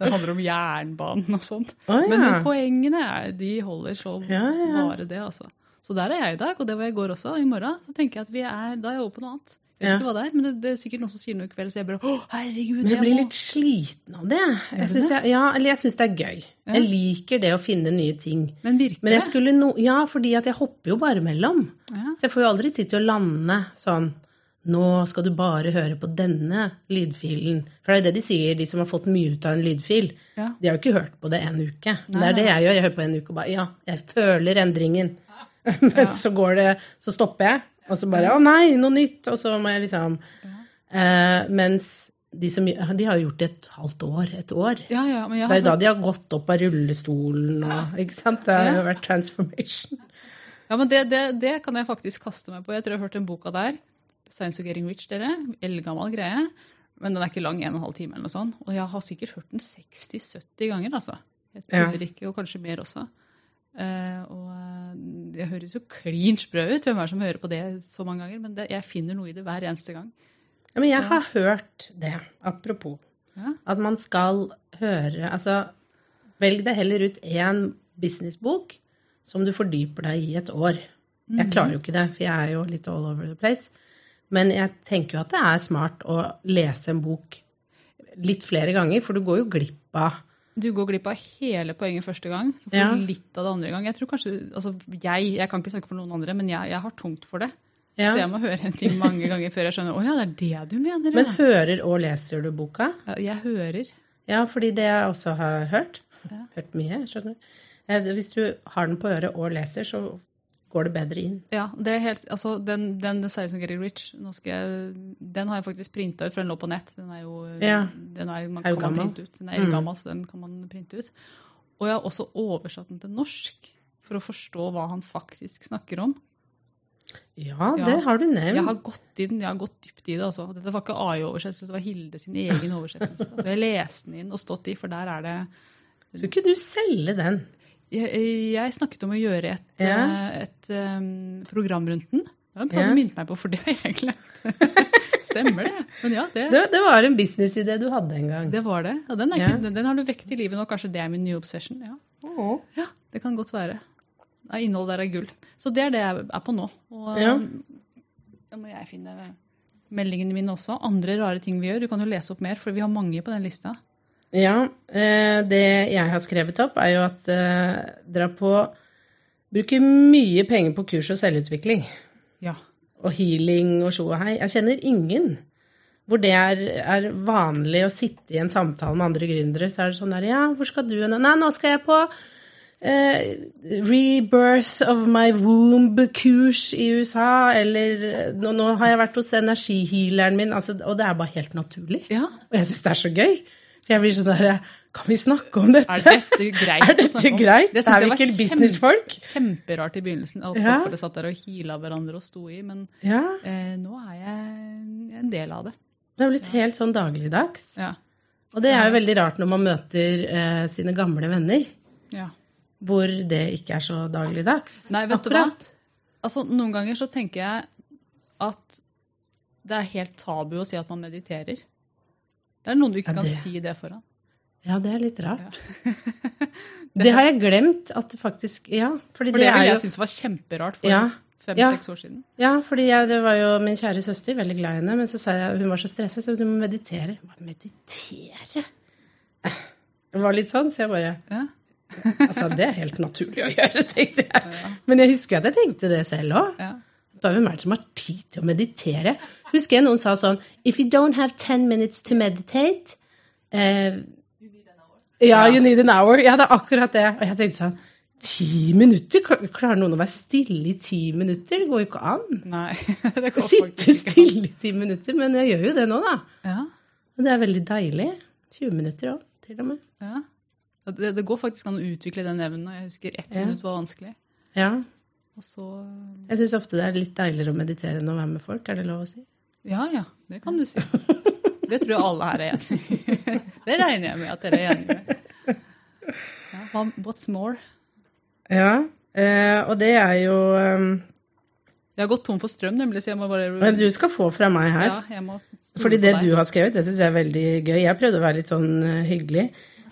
den handler om jernbanen og sånn. Oh, Men, ja. men poengene er, de holder så Ja, ja. bare det, altså. Så der er jeg i dag, og det var jeg i går også. I morgen så tenker jeg at vi er, da er jeg over på noe annet. Jeg vet Ja. ikke hva det er, men det, det er sikkert noen som sier noe i kveld, så jeg bare Å, herregud, Men jeg blir må- litt sliten av det. Jeg syns, ja, eller jeg syns det er gøy. Ja. Jeg liker det å finne nye ting. Men virker Men det? no, ja, fordi at jeg hopper jo bare mellom. Ja. Så jeg får jo aldri tid til å lande sånn Nå skal du bare høre på denne lydfilen. For det er det de sier, de som har fått mye ut av en lydfil. Ja. De har jo ikke hørt på det en uke. Nei, det er det jeg gjør. Jeg hører på en uke og bare Ja, jeg føler endringen. *laughs* Men så går det Så stopper jeg, og så bare Å nei, noe nytt. Og så må jeg liksom eh, Mens de som De har gjort det et halvt år. Et år. Ja, ja, Det er jo da de har gått opp av rullestolen og Ikke sant? Det har jo vært transformation. Ja, men det, det, det kan jeg faktisk kaste meg på. Jeg tror jeg har hørt den boka der. Science of Getting Rich, dere. Eldgammel greie. Men den er ikke lang, en og en halv time eller noe sånt. Og jeg har sikkert hørt den 60-70 ganger, altså. Jeg tuller ikke, og kanskje mer også. Uh, og eh, det høres jo klin sprø ut, hvem er det som hører på det så mange ganger? Men det, jeg finner noe i det hver eneste gang. Ja, men jeg har hørt det, apropos, Ja. at man skal høre Altså, velg deg heller ut én businessbok som du fordyper deg i et år. Jeg klarer jo ikke det, for jeg er jo litt all over the place. Men jeg tenker jo at det er smart å lese en bok litt flere ganger, for du går jo glipp av Du går glipp av hele poenget første gang, så får Ja. du litt av det andre gang. Jeg tror kanskje, altså jeg, jeg kan ikke snakke for noen andre, men jeg, jeg har tungt for det. ja. Så jeg må høre en ting mange ganger før jeg skjønner å ja, det er det du mener. Men hører og leser du boka? Ja, Jeg hører. Ja, fordi det jeg også har hørt, Ja. hørt mye, skjønner du. Eh, Hvis du har den på øret og leser, så går det bedre inn. Ja, det er helt, altså Den, den The som of Getting Rich, jeg, den har jeg faktisk printa ut, for den lå på nett. Den er jo, Ja. den er, man, Er kan man gammel. printe ut. Den er Mm. så den kan man printe ut. Og jeg har også oversatt den til norsk for å forstå hva han faktisk snakker om. Ja, det har du nevnt. Jeg har gått inn, jeg har gått dypt i det. altså. Dette var ikke AI-oversettelse, det var Hilde sin egen oversettelse. *laughs* Så jeg leste den inn og stått i, for der er det Skulle ikke du selge den? Jeg, jeg snakket om å gjøre et, Ja. eh, et um, program rundt den. Det var en Ja. du minnet meg på, for det har jeg glemt. *laughs* Stemmer det? Men ja, det, Det, det var en businessidé du hadde en gang. det var det. Og den, er Ja. ikke, den, den har du vekt i livet nå. Kanskje det er min nye obsession. Ja, Åh. ja det kan godt være. Innholdet der er gull. Så det er det jeg er på nå. Og Ja. um, da må jeg finne meldingene mine også. Andre rare ting vi gjør. Du kan jo lese opp mer, for vi har mange på den lista. Ja, eh, det jeg har skrevet opp, er jo at dra dere på bruker mye penger på kurs og selvutvikling. Ja. Og healing og tjo og hei. Jeg kjenner ingen hvor det er, er vanlig å sitte i en samtale med andre gründere. Så er det sånn der Ja, hvor skal du hen? Nei, nå skal jeg på eh, Rebirth of my womb-kurs i USA. Eller nå, nå har jeg vært hos energihealeren min. Altså, og det er bare helt naturlig. ja. Og jeg syns det er så gøy. For jeg blir sånn der Kan vi snakke om dette? Er dette greit? *laughs* Er dette greit? Det Er jeg vi var ikke businessfolk? kjempe- Kjemperart i begynnelsen. At Ja. folk satt der og hila hverandre og sto i. Men Ja. eh, nå er jeg en del av det. Det er blitt helt sånn dagligdags. Ja. Og det er jo veldig rart når man møter eh, sine gamle venner, ja. hvor det ikke er så dagligdags. Nei, vet du hva? Altså, noen ganger så tenker jeg at det er helt tabu å si at man mediterer. Det er noen du ikke Ja, kan si det foran. Ja, det er litt rart. *laughs* det har jeg glemt at faktisk Ja, fordi For det det ville jeg synes var kjemperart for Ja. fem-seks år siden. Ja, fordi jeg, det var jo min kjære søster, veldig glad i henne, men så sa jeg hun var så stresset, så du må meditere. Hva Meditere? Det var litt sånn, så jeg bare Ja. Altså, det er helt naturlig å gjøre, tenkte jeg. Men jeg husker at jeg tenkte det selv òg. Bare hvem er det som har tid til å meditere? Husker jeg noen sa sånn If you don't have ten minutes to meditate eh, Ja, you need an hour. Ja, det er akkurat det. Og jeg tenkte sånn Ti minutter? Klarer noen å være stille i ti minutter? Det går jo ikke an. Nei. *laughs* det går Sitte ikke stille i ti minutter. Men jeg gjør jo det nå, da. Ja. Og det er veldig deilig. 20 minutter òg, til og med. Ja. Det, det går faktisk an å utvikle den evnen. Jeg husker ett Ja. minutt var vanskelig. Ja. Og så Jeg syns ofte det er litt deiligere å meditere enn å være med folk. Er det lov å si? Ja, ja. Det kan du si. Det tror jeg alle her er enig i. *laughs* Det regner jeg med at dere er enige med. Ja, what's more? Ja. Eh, og det er jo eh, Jeg har gått tom for strøm, nemlig, så jeg må bare Men du skal få fra meg her. Ja, jeg må Fordi det du har skrevet, det syns jeg er veldig gøy. Jeg prøvde å være litt sånn eh, hyggelig.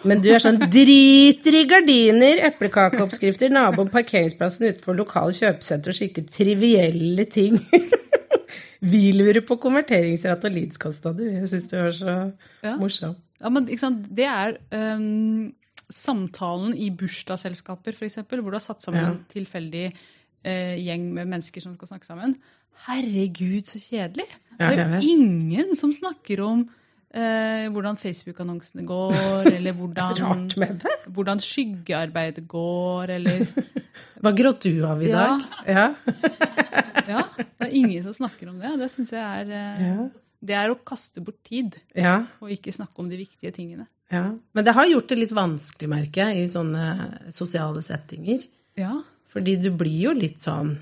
Men du er sånn driter i gardiner, eplekakeoppskrifter, naboen, parkeringsplassen utenfor lokale kjøpesenter og slike trivielle ting. *laughs* Vi lurer på konverteringsrate og lidskostnader. Jeg syns du er så Ja. morsom. Ja, men sant? Det er um, samtalen i bursdagsselskaper, f.eks., hvor du har satt sammen Ja. en tilfeldig uh, gjeng med mennesker som skal snakke sammen. Herregud, så kjedelig! Ja, det er jo ingen som snakker om eh, hvordan Facebook-annonsene går, *laughs* eller hvordan, hvordan skyggearbeidet går, eller *laughs* Hva gråt du av i dag? Ja. *laughs* Ja, det er ingen som snakker om det. Det syns jeg er eh, Ja. Det er å kaste bort tid, ja. og ikke snakke om de viktige tingene. ja. Men det har gjort det litt vanskelig, merker jeg, i sånne sosiale settinger. Ja, Fordi du blir jo litt sånn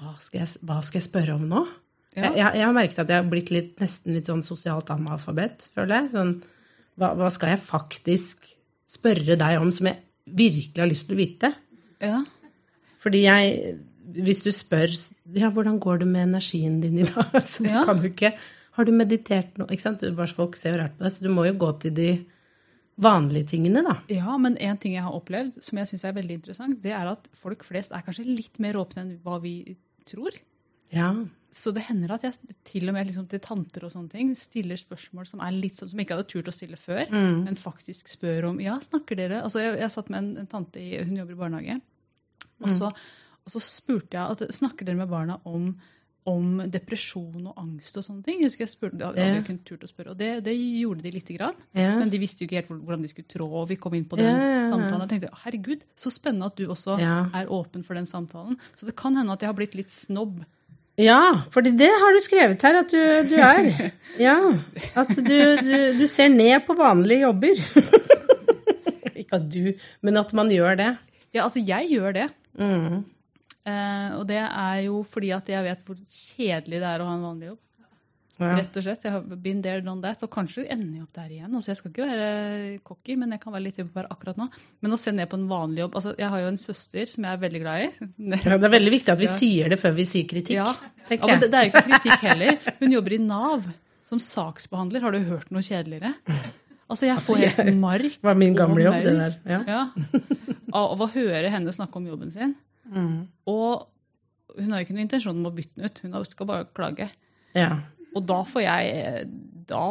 Hva skal jeg, hva skal jeg spørre om nå? Ja. Jeg, jeg, har merket at jeg har blitt litt, nesten litt sånn sosialt analfabet, føler jeg. Sånn, hva, hva skal jeg faktisk spørre deg om som jeg virkelig har lyst til å vite? ja. Fordi jeg Hvis du spør ja, hvordan går det med energien din i dag, *laughs* så du Ja. kan jo ikke Har du meditert nå? Ikke sant? Bare folk ser jo rart på deg, så du må jo gå til de vanlige tingene, da. Ja, men en ting jeg har opplevd som jeg syns er veldig interessant, det er at folk flest er kanskje litt mer åpne enn hva vi tror. Ja. Så det hender at jeg til og med liksom til tanter og sånne ting stiller spørsmål som er litt som jeg ikke hadde turt å stille før, men faktisk spør om Ja, snakker dere Altså, jeg, jeg satt med en, en tante i Hun jobber i barnehage. Og så, og så spurte jeg at snakker dere med barna om, om depresjon og angst og sånne ting. Jeg husker jeg spurte, jeg hadde yeah. kunnet turt å spørre, og det, det gjorde de lite grann. Yeah. Men de visste jo ikke helt hvordan de skulle trå, og vi kom inn på den yeah. samtalen. Jeg tenkte herregud, så spennende at du også er åpen for den samtalen. Så det kan hende at jeg har blitt litt snobb. Ja, for det har du skrevet her at du, du er. *laughs* Ja, At du, du, du ser ned på vanlige jobber. *laughs* Ikke at du, men at man gjør det. Ja, altså, jeg gjør det. Mm. Eh, og det er jo fordi at jeg vet hvor kjedelig det er å ha en vanlig jobb. Ja. Rett og slett. Jeg har been there, done that. Og kanskje ender jeg opp der igjen. Altså, jeg skal ikke være cocky, men jeg kan være litt upopulær akkurat nå. Men å se ned på en vanlig jobb altså, Jeg har jo en søster som jeg er veldig glad i. *laughs* Ja, det er veldig viktig at vi Ja. sier det før vi sier kritikk. Ja, ja men det, det er jo ikke kritikk heller. Hun jobber i Nav som saksbehandler. Har du hørt noe kjedeligere? Altså, jeg får Altså, helt altså, mark. Det var min gamle jobb, det der. Ja. Ja. Av av å høre henne snakke om jobben sin. Mm. Og hun har jo ikke noen intensjon om å bytte den ut. Hun skal bare klage. ja. Og da får jeg da,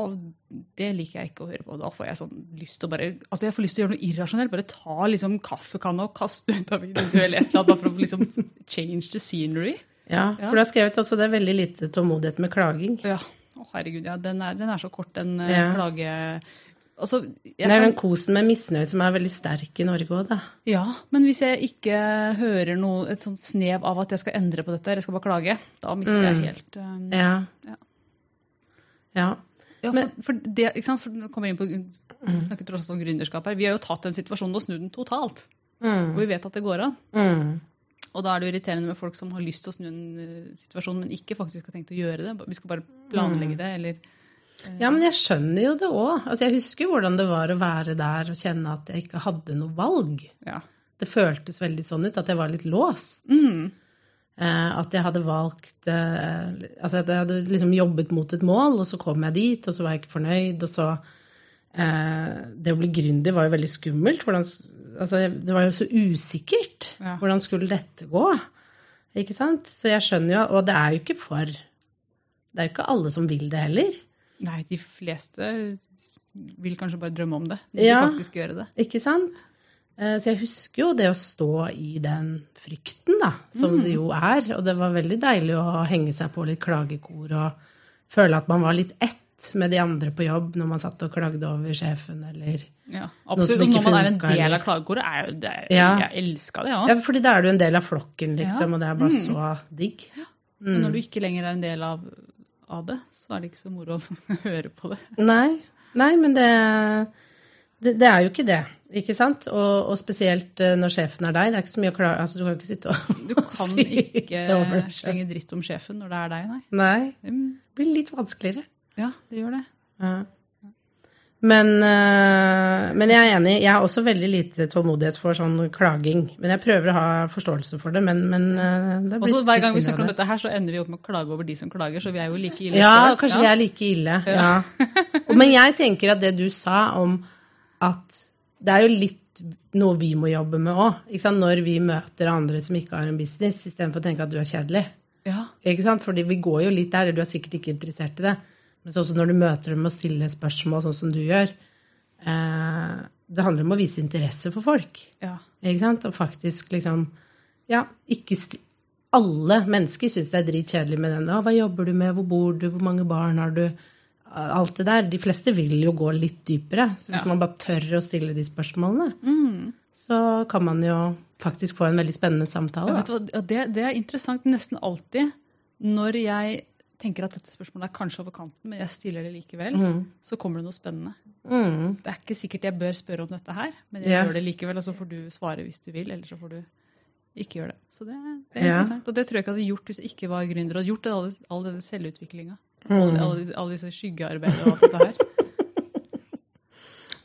Det liker jeg ikke å høre på. Da får jeg sånn lyst til å bare altså jeg får lyst til å gjøre noe irrasjonelt. Bare ta liksom kaffekanna og kaste ut av vinduet eller et eller annet. Bare for å liksom change the scenery. ja, for du har skrevet også det er veldig lite tålmodighet med klaging. Ja. Å, herregud, ja. Den er, den er så kort, den eh, Ja. klage... Altså, Det er den kosen med misnøye som er veldig sterk i Norge òg, da. Ja, men hvis jeg ikke hører noe, et sånt snev av at jeg skal endre på dette, eller jeg skal bare klage, da mister jeg helt um, Ja. Ja. Ja. Ja, for, for det, ikke sant? For nå kommer inn på Mm. snakker tross alt om gründerskap her. Vi har jo tatt den situasjonen og snudd den totalt. Mm. Og vi vet at det går an. Mm. Og da er det jo irriterende med folk som har lyst til å snu en eh, situasjon, men ikke faktisk har tenkt å gjøre det. Vi skal bare planlegge det, eller Ja, men jeg skjønner jo det òg. Altså, jeg husker hvordan det var å være der og kjenne at jeg ikke hadde noe valg. Ja. Det føltes veldig sånn ut, at jeg var litt låst. Mm. Eh, at jeg hadde valgt eh, Altså at jeg hadde liksom jobbet mot et mål, og så kom jeg dit, og så var jeg ikke fornøyd, og så eh, Det å bli gründer var jo veldig skummelt. Hvordan, altså, det var jo så usikkert. Ja. Hvordan skulle dette gå? Ikke sant? Så jeg skjønner jo Og det er jo ikke for Det er jo ikke alle som vil det heller. Nei, de fleste vil kanskje bare drømme om det. De vil Ja. faktisk gjøre det. Ikke sant? Eh, Så jeg husker jo det å stå i den frykten, da, som det jo er. Og det var veldig deilig å henge seg på litt klagekor og føle at man var litt ett med de andre på jobb når man satt og klagde over sjefen eller Ja, absolutt. Når man er en del eller- av klagekoret, er jo det Ja. Jeg elska det, ja. Ja, fordi da er du en del av flokken, liksom, Ja. og det er bare så digg. Men når du ikke lenger er en del av, av det, så er det ikke så moro å *laughs* høre på det. Nei, nei men det, det, det er jo ikke det. Ikke sant? Og, og spesielt eh, når sjefen er deg. Det er ikke så mye å klare altså, Du kan ikke sitte og Du kan *laughs* ikke slenge dritt om sjefen når det er deg, nei. Nei. Mm, Det blir litt vanskeligere. Ja, det gjør det. Ja. Men, eh, men jeg er enig. Jeg har også veldig lite tålmodighet for sånn klaging. Men jeg prøver å ha forståelse for det. Men, men eh, det blir så Hver gang vi snakker om dette, her, så ender vi opp med å klage over de som klager. Så vi er jo like ille. Ja, selv. kanskje vi er like ille. Ja. *laughs* Men jeg tenker at det du sa om at det er jo litt noe vi må jobbe med òg. Når vi møter andre som ikke har en business, istedenfor å tenke at du er kjedelig. Ja. Ikke sant? Fordi vi går jo litt der, du er sikkert ikke interessert i det. Men så også når du møter dem og stiller spørsmål sånn som du gjør eh, Det handler om å vise interesse for folk. ja. Ikke sant? Og faktisk liksom Ja, ikke Alle mennesker syns det er dritkjedelig med den. Hva jobber du med? Hvor bor du? Hvor mange barn har du? Alt det der. De fleste vil jo gå litt dypere. Så hvis Ja. man bare tør å stille de spørsmålene, så kan man jo faktisk få en veldig spennende samtale. Ja, vet du det, det er interessant nesten alltid når jeg tenker at dette spørsmålet er kanskje over kanten, men jeg stiller det likevel, så kommer det noe spennende. Mm. Det er ikke sikkert jeg bør spørre om dette her, men jeg Ja. gjør det likevel, og så får du svare hvis du vil, eller så får du ikke gjøre det. Så det, det er Ja. interessant. Og det tror jeg ikke jeg hadde gjort hvis jeg ikke var gründer, og hadde gjort all, all denne selvutviklinga. Mm. Alle, alle, alle disse skyggearbeidene og alt dette her.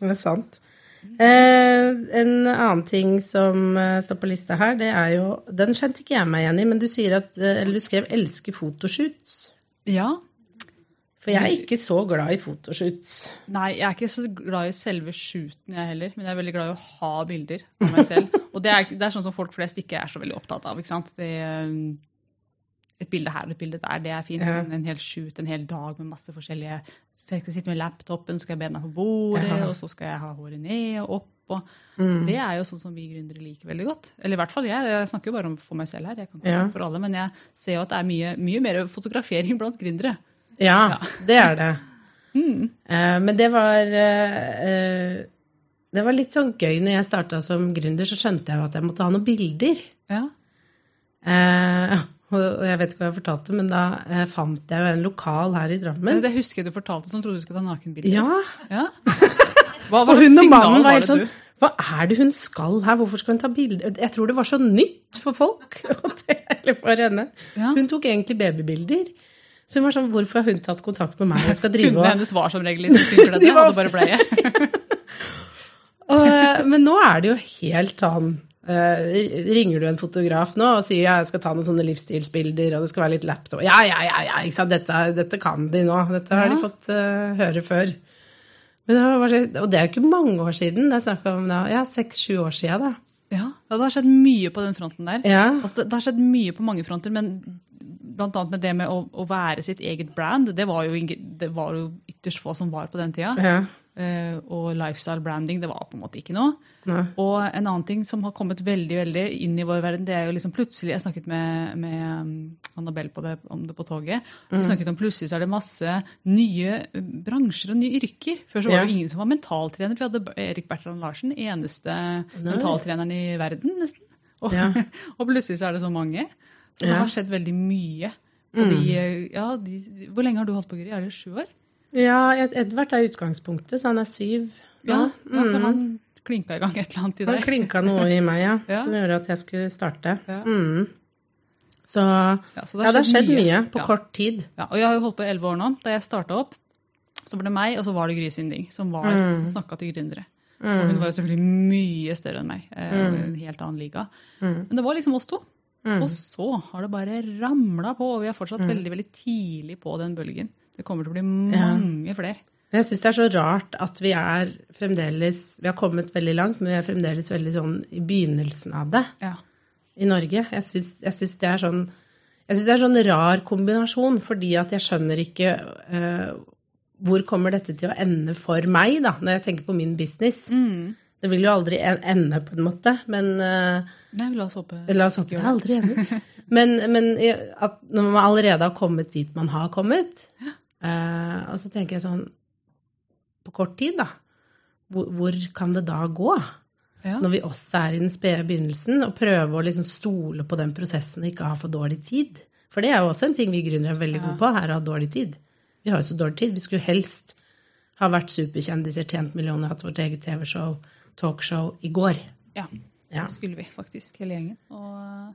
Det er sant. Eh, en annen ting som eh, står på lista her, det er jo Den kjente ikke jeg meg igjen i, men du sier at eh, Eller du skrev 'elsker fotoshoots'. Ja. For jeg er ikke så glad i fotoshoots. Nei, jeg er ikke så glad i selve shooten, jeg heller. Men jeg er veldig glad i å ha bilder av meg selv. Og det er, det er sånn som folk flest ikke er så veldig opptatt av. ikke sant? Det, um, et bilde her og et bilde der, det er fint. Ja. Men en hel shoot, en hel dag med masse forskjellige Så jeg skal sitte med laptopen, skal jeg bena på bordet, Ja. og så skal jeg ha håret ned og opp. og Mm. Det er jo sånn som vi gründere liker veldig godt. Eller i hvert fall jeg. Jeg snakker jo bare om for meg selv her. Jeg kan ikke Ja. snakke for alle, Men jeg ser jo at det er mye, mye mer fotografering blant gründere. Ja, det er det. *laughs* Eh, men det var eh, Det var litt sånn gøy når jeg starta som gründer, så skjønte jeg jo at jeg måtte ha noen bilder. Ja. Eh, og jeg vet ikke hva jeg fortalte, men da eh, fant jeg jo en lokal her i Drammen. Det husker jeg du fortalte som trodde du skulle ta nakenbilder. Ja, Ja. Hva var det hun og mannen var helt sånn du- Hva er det hun skal her? Hvorfor skal hun ta bilder? Jeg tror det var så nytt for folk. *laughs* Og det, Eller for henne. Ja. Hun tok egentlig babybilder. Så hun var sånn, hvorfor har hun tatt kontakt med meg Jeg skal *laughs* drive og hennes var som regel liksom *laughs* De det, var hadde bare bleie. Og, eh, men nå er det jo helt sånn eh, Ringer du en fotograf nå og sier ja, jeg skal ta noen sånne livsstilsbilder, og det skal være litt laptop Ja, ja, ja, ja ikke sant? Dette, dette kan de nå. Dette har de fått uh, høre før. Men det var og det er jo ikke mange år siden. Det er snakk om ja, seks-sju år siden, da. Ja, det har skjedd mye på den fronten der. Ja. Altså, det, det har skjedd mye på mange fronter, men blant annet med det med å, å være sitt eget brand, det var, jo, det var jo ytterst få som var på den tida. ja. Eh, og lifestyle branding, det var på en måte ikke noe. Nei. Og en annen ting som har kommet veldig veldig inn i vår verden, det er jo liksom plutselig Jeg snakket med, med um, Annabelle på det, om det på toget. Vi Mm. snakket om plutselig så er det masse nye uh, bransjer og nye yrker. Før så var det jo ingen som var mentaltrener. Vi hadde Erik Bertrand Larsen, eneste mentaltreneren i verden, nesten. Og, Ja. *laughs* og plutselig så er det så mange. Så det Ja. Mm. har skjedd veldig mye. De, uh, ja, de, hvor lenge har du holdt på, Guri? Er det sju år? Ja, Edvard er utgangspunktet, så han er syv. Ja, ja for han klinka i gang et eller annet i Han deg. klinka noe i meg, ja, *laughs* Ja. som gjorde at jeg skulle starte. Ja. Mm. Så Ja, så ja, det har skjedd mye, på Ja. kort tid. Ja, og jeg har jo holdt på i elleve år nå. Da jeg starta opp, så var det meg, og så var det Gry Synding, som, var, Mm. som snakka til gründere. Og hun var jo selvfølgelig mye større enn meg. eh, Mm. En helt annen liga. Men det var liksom oss to. Og så har det bare ramla på, og vi er fortsatt Mm. veldig veldig tidlig på den bølgen. Det kommer til å bli mange flere. Jeg syns det er så rart at vi er fremdeles Vi har kommet veldig langt, men vi er fremdeles veldig sånn i begynnelsen av det Ja. i Norge. Jeg syns, det er sånn jeg syns det er sånn rar kombinasjon, fordi at jeg skjønner ikke uh, hvor kommer dette til å ende for meg, da, når jeg tenker på min business. Mm. Det vil jo aldri ende, på en måte, men uh, Nei, la oss håpe La oss håpe det aldri ender. Men, men at når man allerede har kommet dit man har kommet, eh, og så tenker jeg sånn På kort tid, da. Hvor, hvor kan det da gå? Ja. Når vi også er i den spede begynnelsen, og prøve å liksom stole på den prosessen og ikke ha for dårlig tid. For det er jo også en ting vi gründere er veldig gode på, er å ha dårlig tid. Vi har jo så dårlig tid. Vi skulle helst ha vært superkjendiser, tjent millioner, hatt vårt eget TV-show, talkshow, i går. Ja, Ja. det skulle vi faktisk, hele gjengen. Og,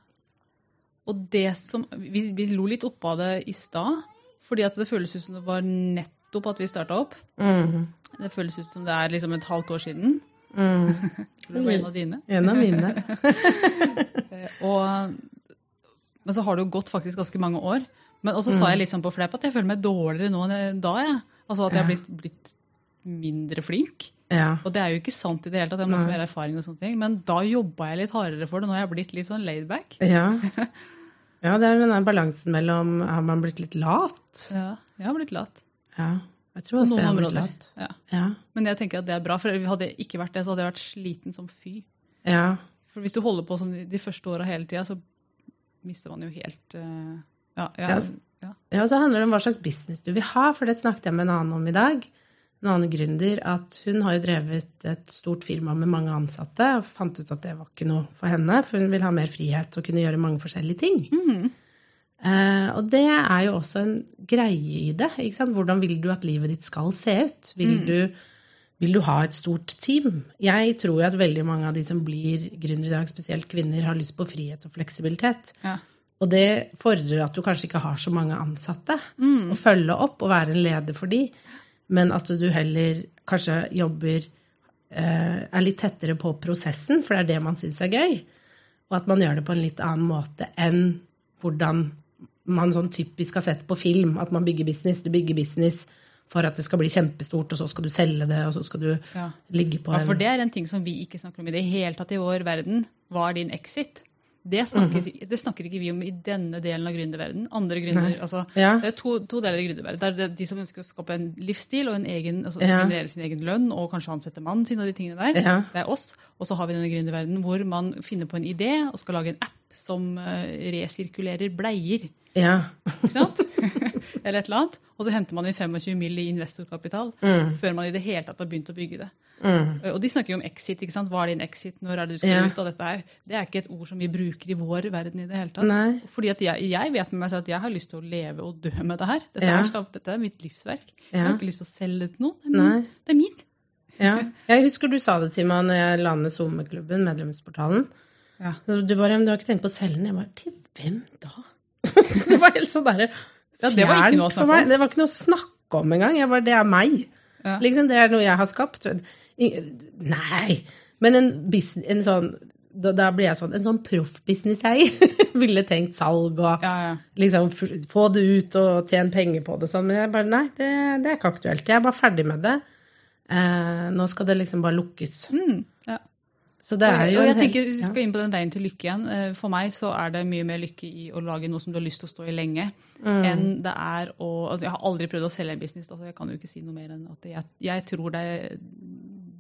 og det som vi, vi lo litt oppå det i stad, fordi at det føles ut som det var nettopp at vi starta opp. Mm. Det føles ut som det er liksom et halvt år siden. Mm. *laughs* Det var en av dine? En av mine. *laughs* Eh, Og, men så har det jo gått faktisk ganske mange år. Men også sa jeg litt sånn på fleip at jeg føler meg dårligere nå enn da. Jeg. Altså at jeg har blitt, blitt mindre flink. Ja. Og det er jo ikke sant i det hele tatt, jeg har masse mer erfaring og sånne ting. Men da jobba jeg litt hardere for det. Nå har jeg blitt litt sånn laidback. Ja. *laughs* ja, det er den der balansen mellom Har man blitt litt lat? Ja, jeg har blitt lat. Ja. Jeg tror også jeg har blitt lat. Ja. Ja. Men jeg tenker at det er bra, for hadde jeg ikke vært det, så hadde jeg vært sliten som fy. Ja. For hvis du holder på som de- de første åra hele tida, så mister man jo helt uh, Ja. ja, Ja, så handler det om hva slags business du vil ha, for det snakket jeg med en annen om i dag. En annen gründer, at hun har jo drevet et stort firma med mange ansatte, og fant ut at det var ikke noe for henne, for hun vil ha mer frihet og kunne gjøre mange forskjellige ting. Eh, og det er jo også en greie i det. Hvordan vil du at livet ditt skal se ut? Vil, du, vil du ha et stort team? Jeg tror jo at veldig mange av de som blir gründere i dag, spesielt kvinner, har lyst på frihet og fleksibilitet. Ja. Og det fordrer at du kanskje ikke har så mange ansatte å følge opp og være en leder for de, men at du heller kanskje jobber eh, Er litt tettere på prosessen, for det er det man syns er gøy. Og at man gjør det på en litt annen måte enn hvordan man sånn typisk har sett på film. At man bygger business. Du bygger business for at det skal bli kjempestort, og så skal du selge det, og så skal du Ja. ligge på Ja, for det er en ting som vi ikke snakker om i det hele tatt i vår verden. Hva er din exit? Det snakker, Mhm. det snakker ikke vi om i denne delen av gründerverden. Andre gründer, altså, Ja. Det er to, to deler i gründerverden. Det er de som ønsker å skape en livsstil og en egen, altså, Ja. generere sin egen lønn og kanskje ansette mannen sin og de tingene der. Ja. Det er oss. Og så har vi denne gründerverdenen hvor man finner på en idé og skal lage en app som eh, resirkulerer bleier. Ja. Ikke sant? *laughs* Eller et eller annet. Og så henter man inn 25 mill. i investorkapital Mm. før man i det hele tatt har begynt å bygge det. Mm. Og de snakker jo om exit. ikke sant? Hva er din exit? Når er det du skal Ja. ut av dette her? Det er ikke et ord som vi bruker i vår verden i det hele tatt. Nei. Fordi at jeg, jeg vet med meg selv at jeg har lyst til å leve og dø med det her. Dette, Ja. skal, dette er mitt livsverk. Jeg har ikke lyst til å selge det til noen. Det er min. Det er min. Ja. Jeg husker du sa det til meg når jeg la ned SoMe-klubben, medlemsportalen. Ja. Du bare, du har ikke tenkt på å selge den? Jeg bare, til hvem da? *laughs* så det var helt sånn derre Ja, det var ikke noe å snakke meg. om. Det var ikke noe å snakke om engang. Jeg bare, det er meg. Ja. Liksom, det er noe jeg har skapt. Nei. Men en, business, en sånn da, da blir jeg sånn En sånn proffbusinesseier *laughs* ville tenkt salg og Ja, ja. liksom få det ut og tjene penger på det sånn. Men jeg bare nei, det, det er ikke aktuelt. Jeg er bare ferdig med det. Eh, nå skal det liksom bare lukkes. Mm, ja. Så det er jo og jeg tenker, Hvis Vi skal inn på den veien til lykke igjen. Eh, For meg så er det mye mer lykke i å lage noe som du har lyst til å stå i lenge, Mm. enn det er å altså, Jeg har aldri prøvd å selge en business, altså jeg kan jo ikke si noe mer enn at jeg, jeg tror det,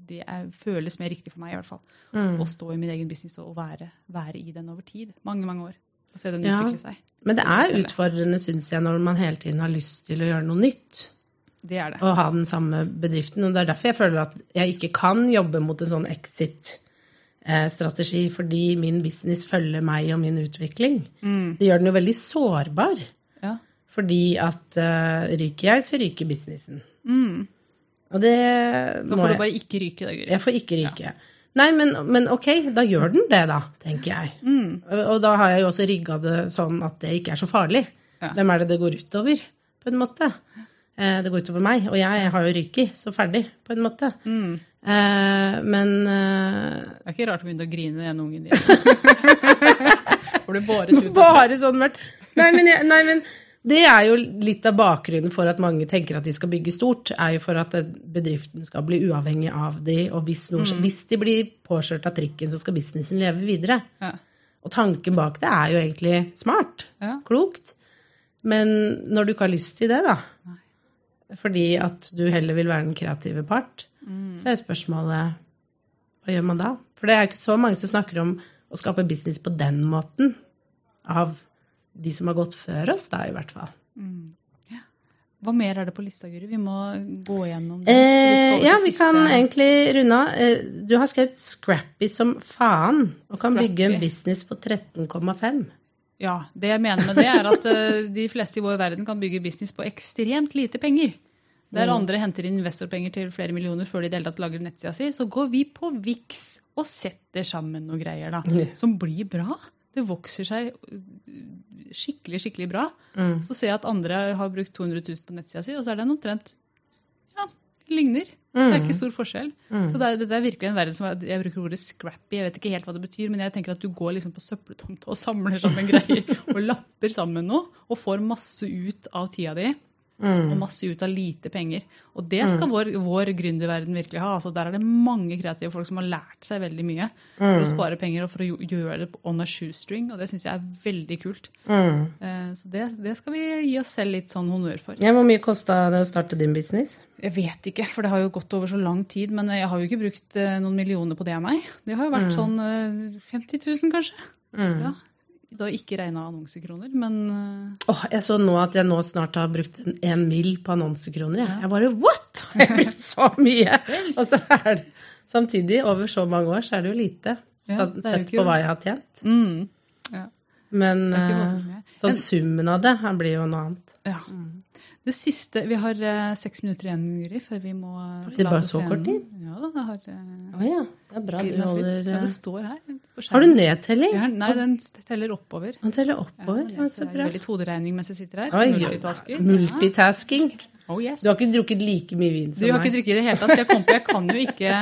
det er, føles mer riktig for meg, i hvert fall. Mm. Å stå i min egen business og være, være i den over tid. Mange, mange år. Og se den Ja. utvikle seg. Men det er utfordrende, syns jeg, når man hele tiden har lyst til å gjøre noe nytt. Det er det. Å ha den samme bedriften. Og det er derfor jeg føler at jeg ikke kan jobbe mot en sånn exit-strategi, fordi min business følger meg og min utvikling. Det gjør den jo veldig sårbar. Ja. Fordi at uh, ryker jeg, så ryker businessen. Mm. Og det Da får du bare ikke ryke, da, Guri. Jeg får ikke ryke. Nei, men, men ok, da gjør den det, da, tenker jeg. Mm. Og, og da har jeg jo også rigga det sånn at det ikke er så farlig. Ja. Hvem er det det går utover, på en måte? Eh, det går utover meg, og jeg har jo ryket, så ferdig, på en måte. Mm. Eh, men uh, Det er ikke rart å begynne å grine den ene ungen din. *laughs* Du båret ut Bare sånn mørkt. Nei nei, men det er jo litt av bakgrunnen for at mange tenker at de skal bygge stort, er jo for at bedriften skal bli uavhengig av de, og hvis, noen, Mm. hvis de blir påkjørt av trikken, så skal businessen leve videre. Ja. Og tanken bak det er jo egentlig smart, Ja. klokt. Men når du ikke har lyst til det, da, fordi at du heller vil være den kreative part, Mm. så er spørsmålet hva gjør man da? For det er jo ikke så mange som snakker om å skape business på den måten av de som har gått før oss, da i hvert fall. Hva mer er det på lista, Guri? Vi må gå gjennom det. Eh, ja, vi kan egentlig runde av. Eh, du har skrevet 'scrappy som faen' og kan bygge en business på 13,5. Ja, Det jeg mener med det, er at eh, de fleste i vår verden kan bygge business på ekstremt lite penger. Der Mm. andre henter inn investorpenger til flere millioner før de i det hele tatt lager nettsida si, så går vi på Vix og setter sammen noe greier da, som blir bra. Det vokser seg øh, skikkelig, skikkelig bra. Mm. Så ser jeg at andre har brukt 200 000 på nettsida si, og så er den omtrent Ja, ligner. Det Mm. er ikke stor forskjell. Så det er, dette er virkelig en verden som er, Jeg bruker ordet scrappy, jeg vet ikke helt hva det betyr, men jeg tenker at du går liksom på søppeltomta og samler sammen greier *laughs* og lapper sammen noe, og får masse ut av tida di. Og masse ut av lite penger. Og det skal vår, vår gründerverden virkelig ha. Altså, der er det mange kreative folk som har lært seg veldig mye for å spare penger og for å gjøre det on a shoestring, og det syns jeg er veldig kult. Mm. Eh, Så det, det skal vi gi oss selv litt sånn honnør for. Ja, hvor mye kosta det å starte din business? Jeg vet ikke, for det har jo gått over så lang tid. Men jeg har jo ikke brukt eh, noen millioner på det, nei. Det har jo vært sånn eh, 50 000, kanskje. Ja. Da ikke regna annonsekroner, men Åh, jeg så nå at jeg nå snart har brukt en, en mil på annonsekroner. Jeg, jeg bare what?! *laughs* Jeg Har brukt så mye? Og så er det samtidig, over så mange år, så er det jo lite. Ja, det sett jo på hva jeg har tjent. mm, ja. Men Det eh, sånn summen av det her blir jo noe annet. ja. Det siste Vi har eh, seks minutter igjen, Guri, før vi må Det det bare forlate så kort tid? Ja da, det har eh, oh, ja, det er bra du holder Ja, eh, det står her. Har du nedtelling? Ja, nei, den teller oppover. Den teller oppover. jeg Ja, så bra. veldig hoderegning mens jeg sitter her. Oi, multitasking. Ja. Oh, yes. Du har ikke drukket like mye vin som meg. Du har ikke drukket i det hele tatt. Jeg kom på, jeg kan jo ikke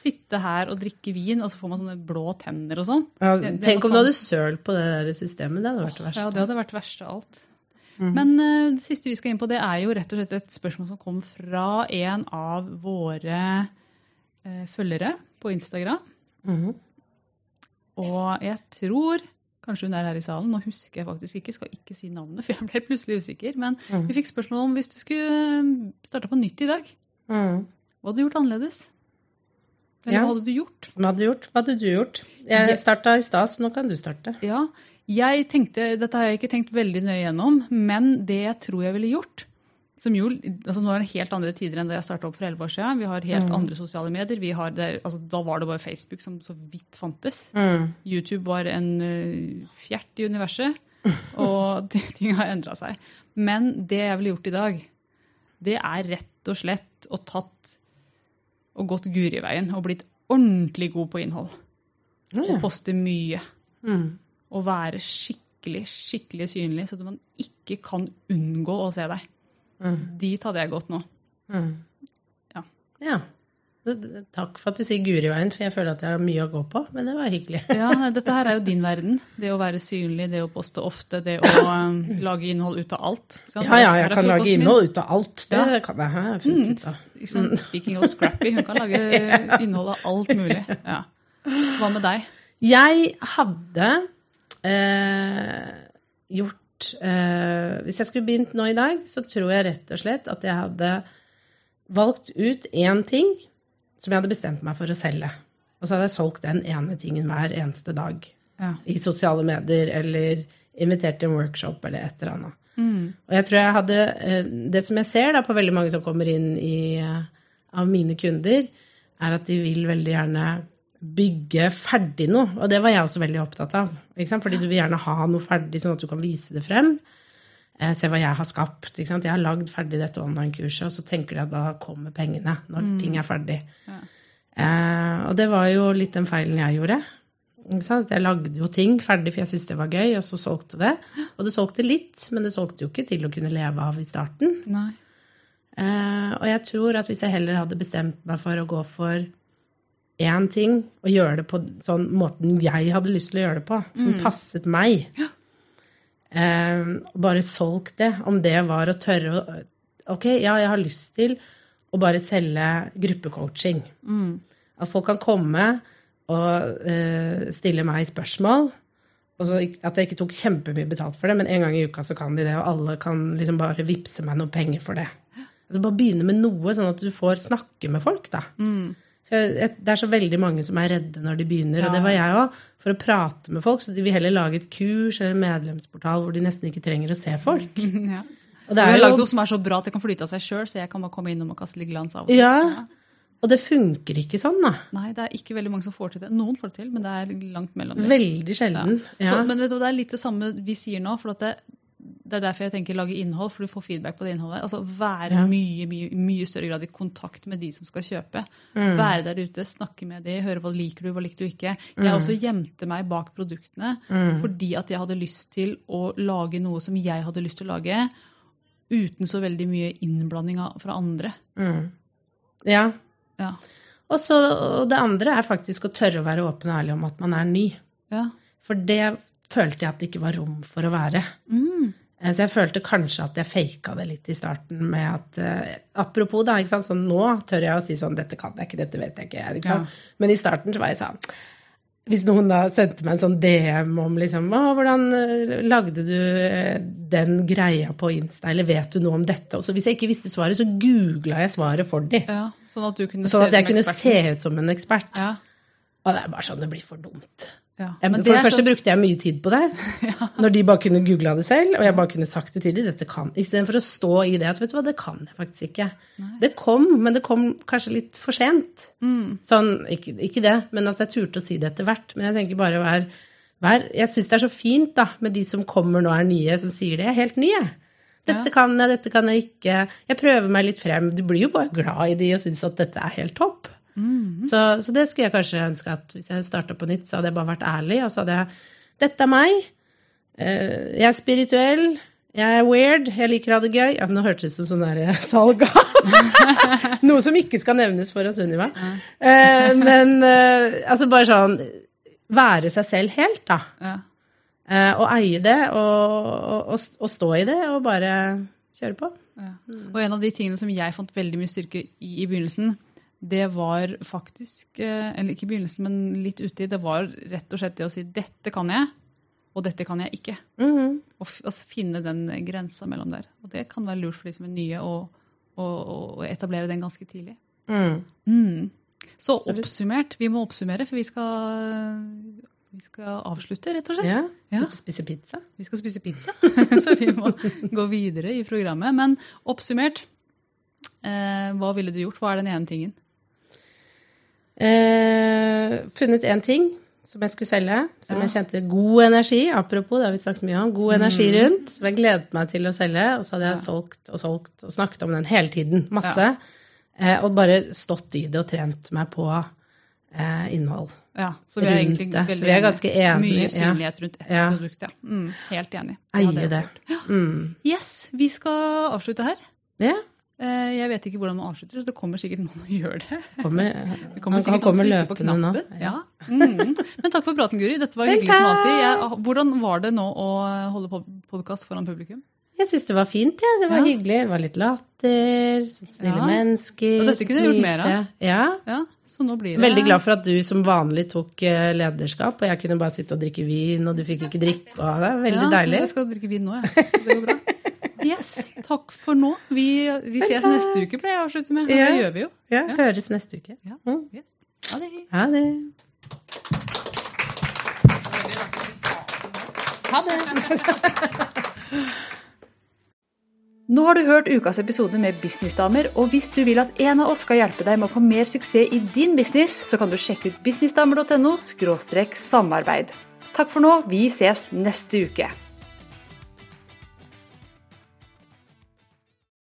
sitte her og drikke vin, og så får man sånne blå tenner og sånn. Ja, tenk om du hadde søl på det der systemet. Det hadde vært det verste. Ja, det hadde vært verst av alt. Men eh, det siste vi skal inn på, det er jo rett og slett et spørsmål som kom fra en av våre eh, følgere på Instagram. Mhm. Og jeg tror Kanskje hun er her i salen. Nå husker jeg faktisk ikke. Skal ikke si navnet, *laughs* for jeg ble plutselig usikker. Men vi fikk spørsmål om hvis du skulle starte på nytt i dag, Mhm. hva hadde du gjort annerledes? Eller Ja. hva hadde du gjort? Hva hadde du gjort? Hva hadde du gjort? Jeg starta i stad, så nå kan du starte. Ja, jeg tenkte, Dette har jeg ikke tenkt veldig nøye gjennom, men det jeg tror jeg ville gjort som jo, altså Nå er det helt andre tider enn da jeg starta opp for 11 år siden. Vi har helt andre sosiale medier. Vi har der, altså Da var det bare Facebook som så vidt fantes. Mm. YouTube var en uh, fjert i universet, og *laughs* ting har endra seg. Men det jeg ville gjort i dag, det er rett og slett å tatt og gått Guri-veien og blitt ordentlig god på innhold. Og poste mye. Mm. Og være skikkelig, skikkelig synlig, så at man ikke kan unngå å se deg. Dit hadde jeg gått nå. Ja. ja. Takk for at du sier Guriveien, for jeg føler at jeg har mye å gå på. Men det var hyggelig. Ja, Dette her er jo din verden. Det å være synlig, det å poste ofte, det å um, lage innhold ut av alt. Ja, ja, jeg kan lage innhold ut av alt. Det Ja. kan jeg. Jeg funnet ut av. Mm. Speaking of Scrappy, hun kan lage *laughs* innhold av alt mulig. Ja. Hva med deg? Jeg hadde eh, gjort eh, Hvis jeg skulle begynt nå i dag, så tror jeg rett og slett at jeg hadde valgt ut én ting som jeg hadde bestemt meg for å selge. Og så hadde jeg solgt den ene tingen hver eneste dag. Ja. I sosiale medier eller invitert til en workshop eller et eller annet. Og jeg tror jeg hadde eh, Det som jeg ser da på veldig mange som kommer inn i, eh, av mine kunder, er at de vil veldig gjerne bygge ferdig noe. Og det var jeg også veldig opptatt av. Fordi du vil gjerne ha noe ferdig, sånn at du kan vise det frem. Eh, Se hva jeg har skapt. Jeg har lagd ferdig dette online-kurset, og så tenker de at da kommer pengene når ting er ferdig. Eh, og det var jo litt den feilen jeg gjorde. Jeg lagde jo ting ferdig, for jeg syntes det var gøy, og så solgte det. Og det solgte litt, men det solgte jo ikke til å kunne leve av i starten. Eh, og jeg tror at hvis jeg heller hadde bestemt meg for å gå for én ting, og gjøre det på sånn måten jeg hadde lyst til å gjøre det på, som passet meg, eh, bare solgt det, om det var å tørre å Ok, ja, jeg har lyst til å bare selge gruppecoaching. At folk kan komme og eh, stille meg spørsmål. Så At jeg ikke tok kjempemye betalt for det, men en gang i uka så kan de det, og alle kan liksom bare vippse meg noe penger for det. Altså Bare begynne med noe, sånn at du får snakke med folk, da. Jeg- det er så veldig mange som er redde når de begynner, og det var jeg òg, for å prate med folk. Så de vil heller lage et kurs eller en medlemsportal hvor de nesten ikke trenger å se folk. *laughs* Ja. Og det er lagd noe som er så bra at det kan flyte av seg sjøl, så jeg kan bare komme innom og kaste litt glans av og til. Ja. Og det funker ikke sånn, da. Nei, det er ikke veldig mange som får til det. Noen får det til, men det er langt mellom. dem. Veldig sjelden. Ja. Så, men vet du, det er litt det samme vi sier nå. for at det, det er derfor jeg tenker lage innhold, for du får feedback på det innholdet. Altså Være mye, mye, mye større grad i kontakt med de som skal kjøpe. Mm. Være der ute, snakke med de, høre hva liker du, hva liker du ikke. Jeg Mm. også gjemte meg bak produktene fordi at jeg hadde lyst til å lage noe som jeg hadde lyst til å lage, uten så veldig mye innblanding fra andre. ja. Ja. Og, så, og det andre er faktisk å tørre å være åpen og ærlig om at man er ny. Ja. For det følte jeg at det ikke var rom for å være. Mm. Så jeg følte kanskje at jeg faka det litt i starten med at uh, Apropos, da, ikke sant, så nå tør jeg å si sånn Dette kan jeg ikke, dette vet jeg ikke. Ikke sant? Men i starten så var jeg sånn Hvis noen da sendte meg en sånn DM om liksom Å, hvordan eh, lagde du eh, den greia på Insta, eller vet du noe om dette? Og så hvis jeg ikke visste svaret, så googla jeg svaret for dem. ja. Sånn at du kunne Sånn at se jeg kunne se ut som en ekspert. Ja. Og det er bare sånn, det blir for dumt. Ja. Men for det første så- brukte jeg mye tid på det, *laughs* når de bare kunne googla det selv, og jeg bare kunne sagt det til dem, dette kan, istedenfor å stå i det at vet du hva, det kan jeg faktisk ikke. Det kom, men det kom kanskje litt for sent. Sånn, ikke, ikke det, men at jeg turte å si det etter hvert. Men jeg tenker bare vær, vær Jeg syns det er så fint da, med de som kommer nå er nye, som sier det. Jeg er helt ny, jeg. Dette kan jeg, dette kan jeg ikke. Jeg prøver meg litt frem. Du blir jo bare glad i de og syns at dette er helt topp. Så, så det skulle jeg kanskje ønske at hvis jeg starta på nytt, så hadde jeg bare vært ærlig. Og så hadde jeg Dette er meg. Eh, Jeg er spirituell. Jeg er weird. Jeg liker å ha det gøy. Ja, nå hørtes det ut som sånn der *laughs* salg av *laughs* Noe som ikke skal nevnes for Sunniva. Eh, Men eh, altså bare sånn Være seg selv helt, da. Ja. Eh, Og eie det, og, og, og stå i det, og bare kjøre på. Ja. Og en av de tingene som jeg fant veldig mye styrke i i begynnelsen, det var faktisk eh, Eller ikke i begynnelsen, men litt uti. Det var rett og slett det å si 'dette kan jeg', og 'dette kan jeg ikke'. Og, -hmm. og finne den grensa mellom der. Og det kan være lurt for de som er nye, å, å, å etablere den ganske tidlig. Mm. Så oppsummert. Vi må oppsummere, for vi skal, vi skal avslutte, rett og slett. Ja. Skal ja. spise pizza? Vi skal spise pizza, *laughs* så vi må gå videre i programmet. Men oppsummert, eh, hva ville du gjort? Hva er den ene tingen? Eh, funnet én ting som jeg skulle selge, som jeg kjente god energi Apropos, det har vi snakket mye om. God energi rundt, som jeg gledet meg til å selge. Og så hadde jeg solgt og solgt og snakket om den hele tiden. Masse. Eh, og bare stått i det og trent meg på eh, innhold. Ja, så vi er egentlig det. Så vi er ganske enige, Mye synlighet rundt ett Ja. produkt, ja. Mm, helt enig. Eie det. også. Mm. Yes, vi skal avslutte her. Ja, Jeg vet ikke hvordan man avslutter, så det kommer sikkert noen og gjør det. kommer, *laughs* Det kommer han, kommer løpende nå. knappen. Ja. Mm. Men takk for praten, Guri. Dette var Selv hyggelig som alltid. Jeg, hvordan var det nå å holde podkast foran publikum? Jeg syns det var fint, ja. Det var Ja. hyggelig. Det var litt latter, snille mennesker. Og dette kunne du gjort mer av. Ja. Ja, så nå blir det Veldig glad for at du som vanlig tok eh, lederskap, og jeg kunne bare sitte og drikke vin, og du fikk ikke drikke, det var veldig deilig. Jeg skal drikke vin nå, jeg. Det går bra. Yes, takk for nå. Vi, vi ses neste uke, pleier jeg å avslutte med. Ja. det gjør vi jo. Ja, høres neste uke. Ja. Mm. Yes. Ha det. Ha det. Ha det. *laughs* Nå har du hørt ukas episode med Businessdamer, og hvis du vil at en av oss skal hjelpe deg med å få mer suksess i din business, så kan du sjekke ut businessdamer.no samarbeid. Takk for nå, vi ses neste uke.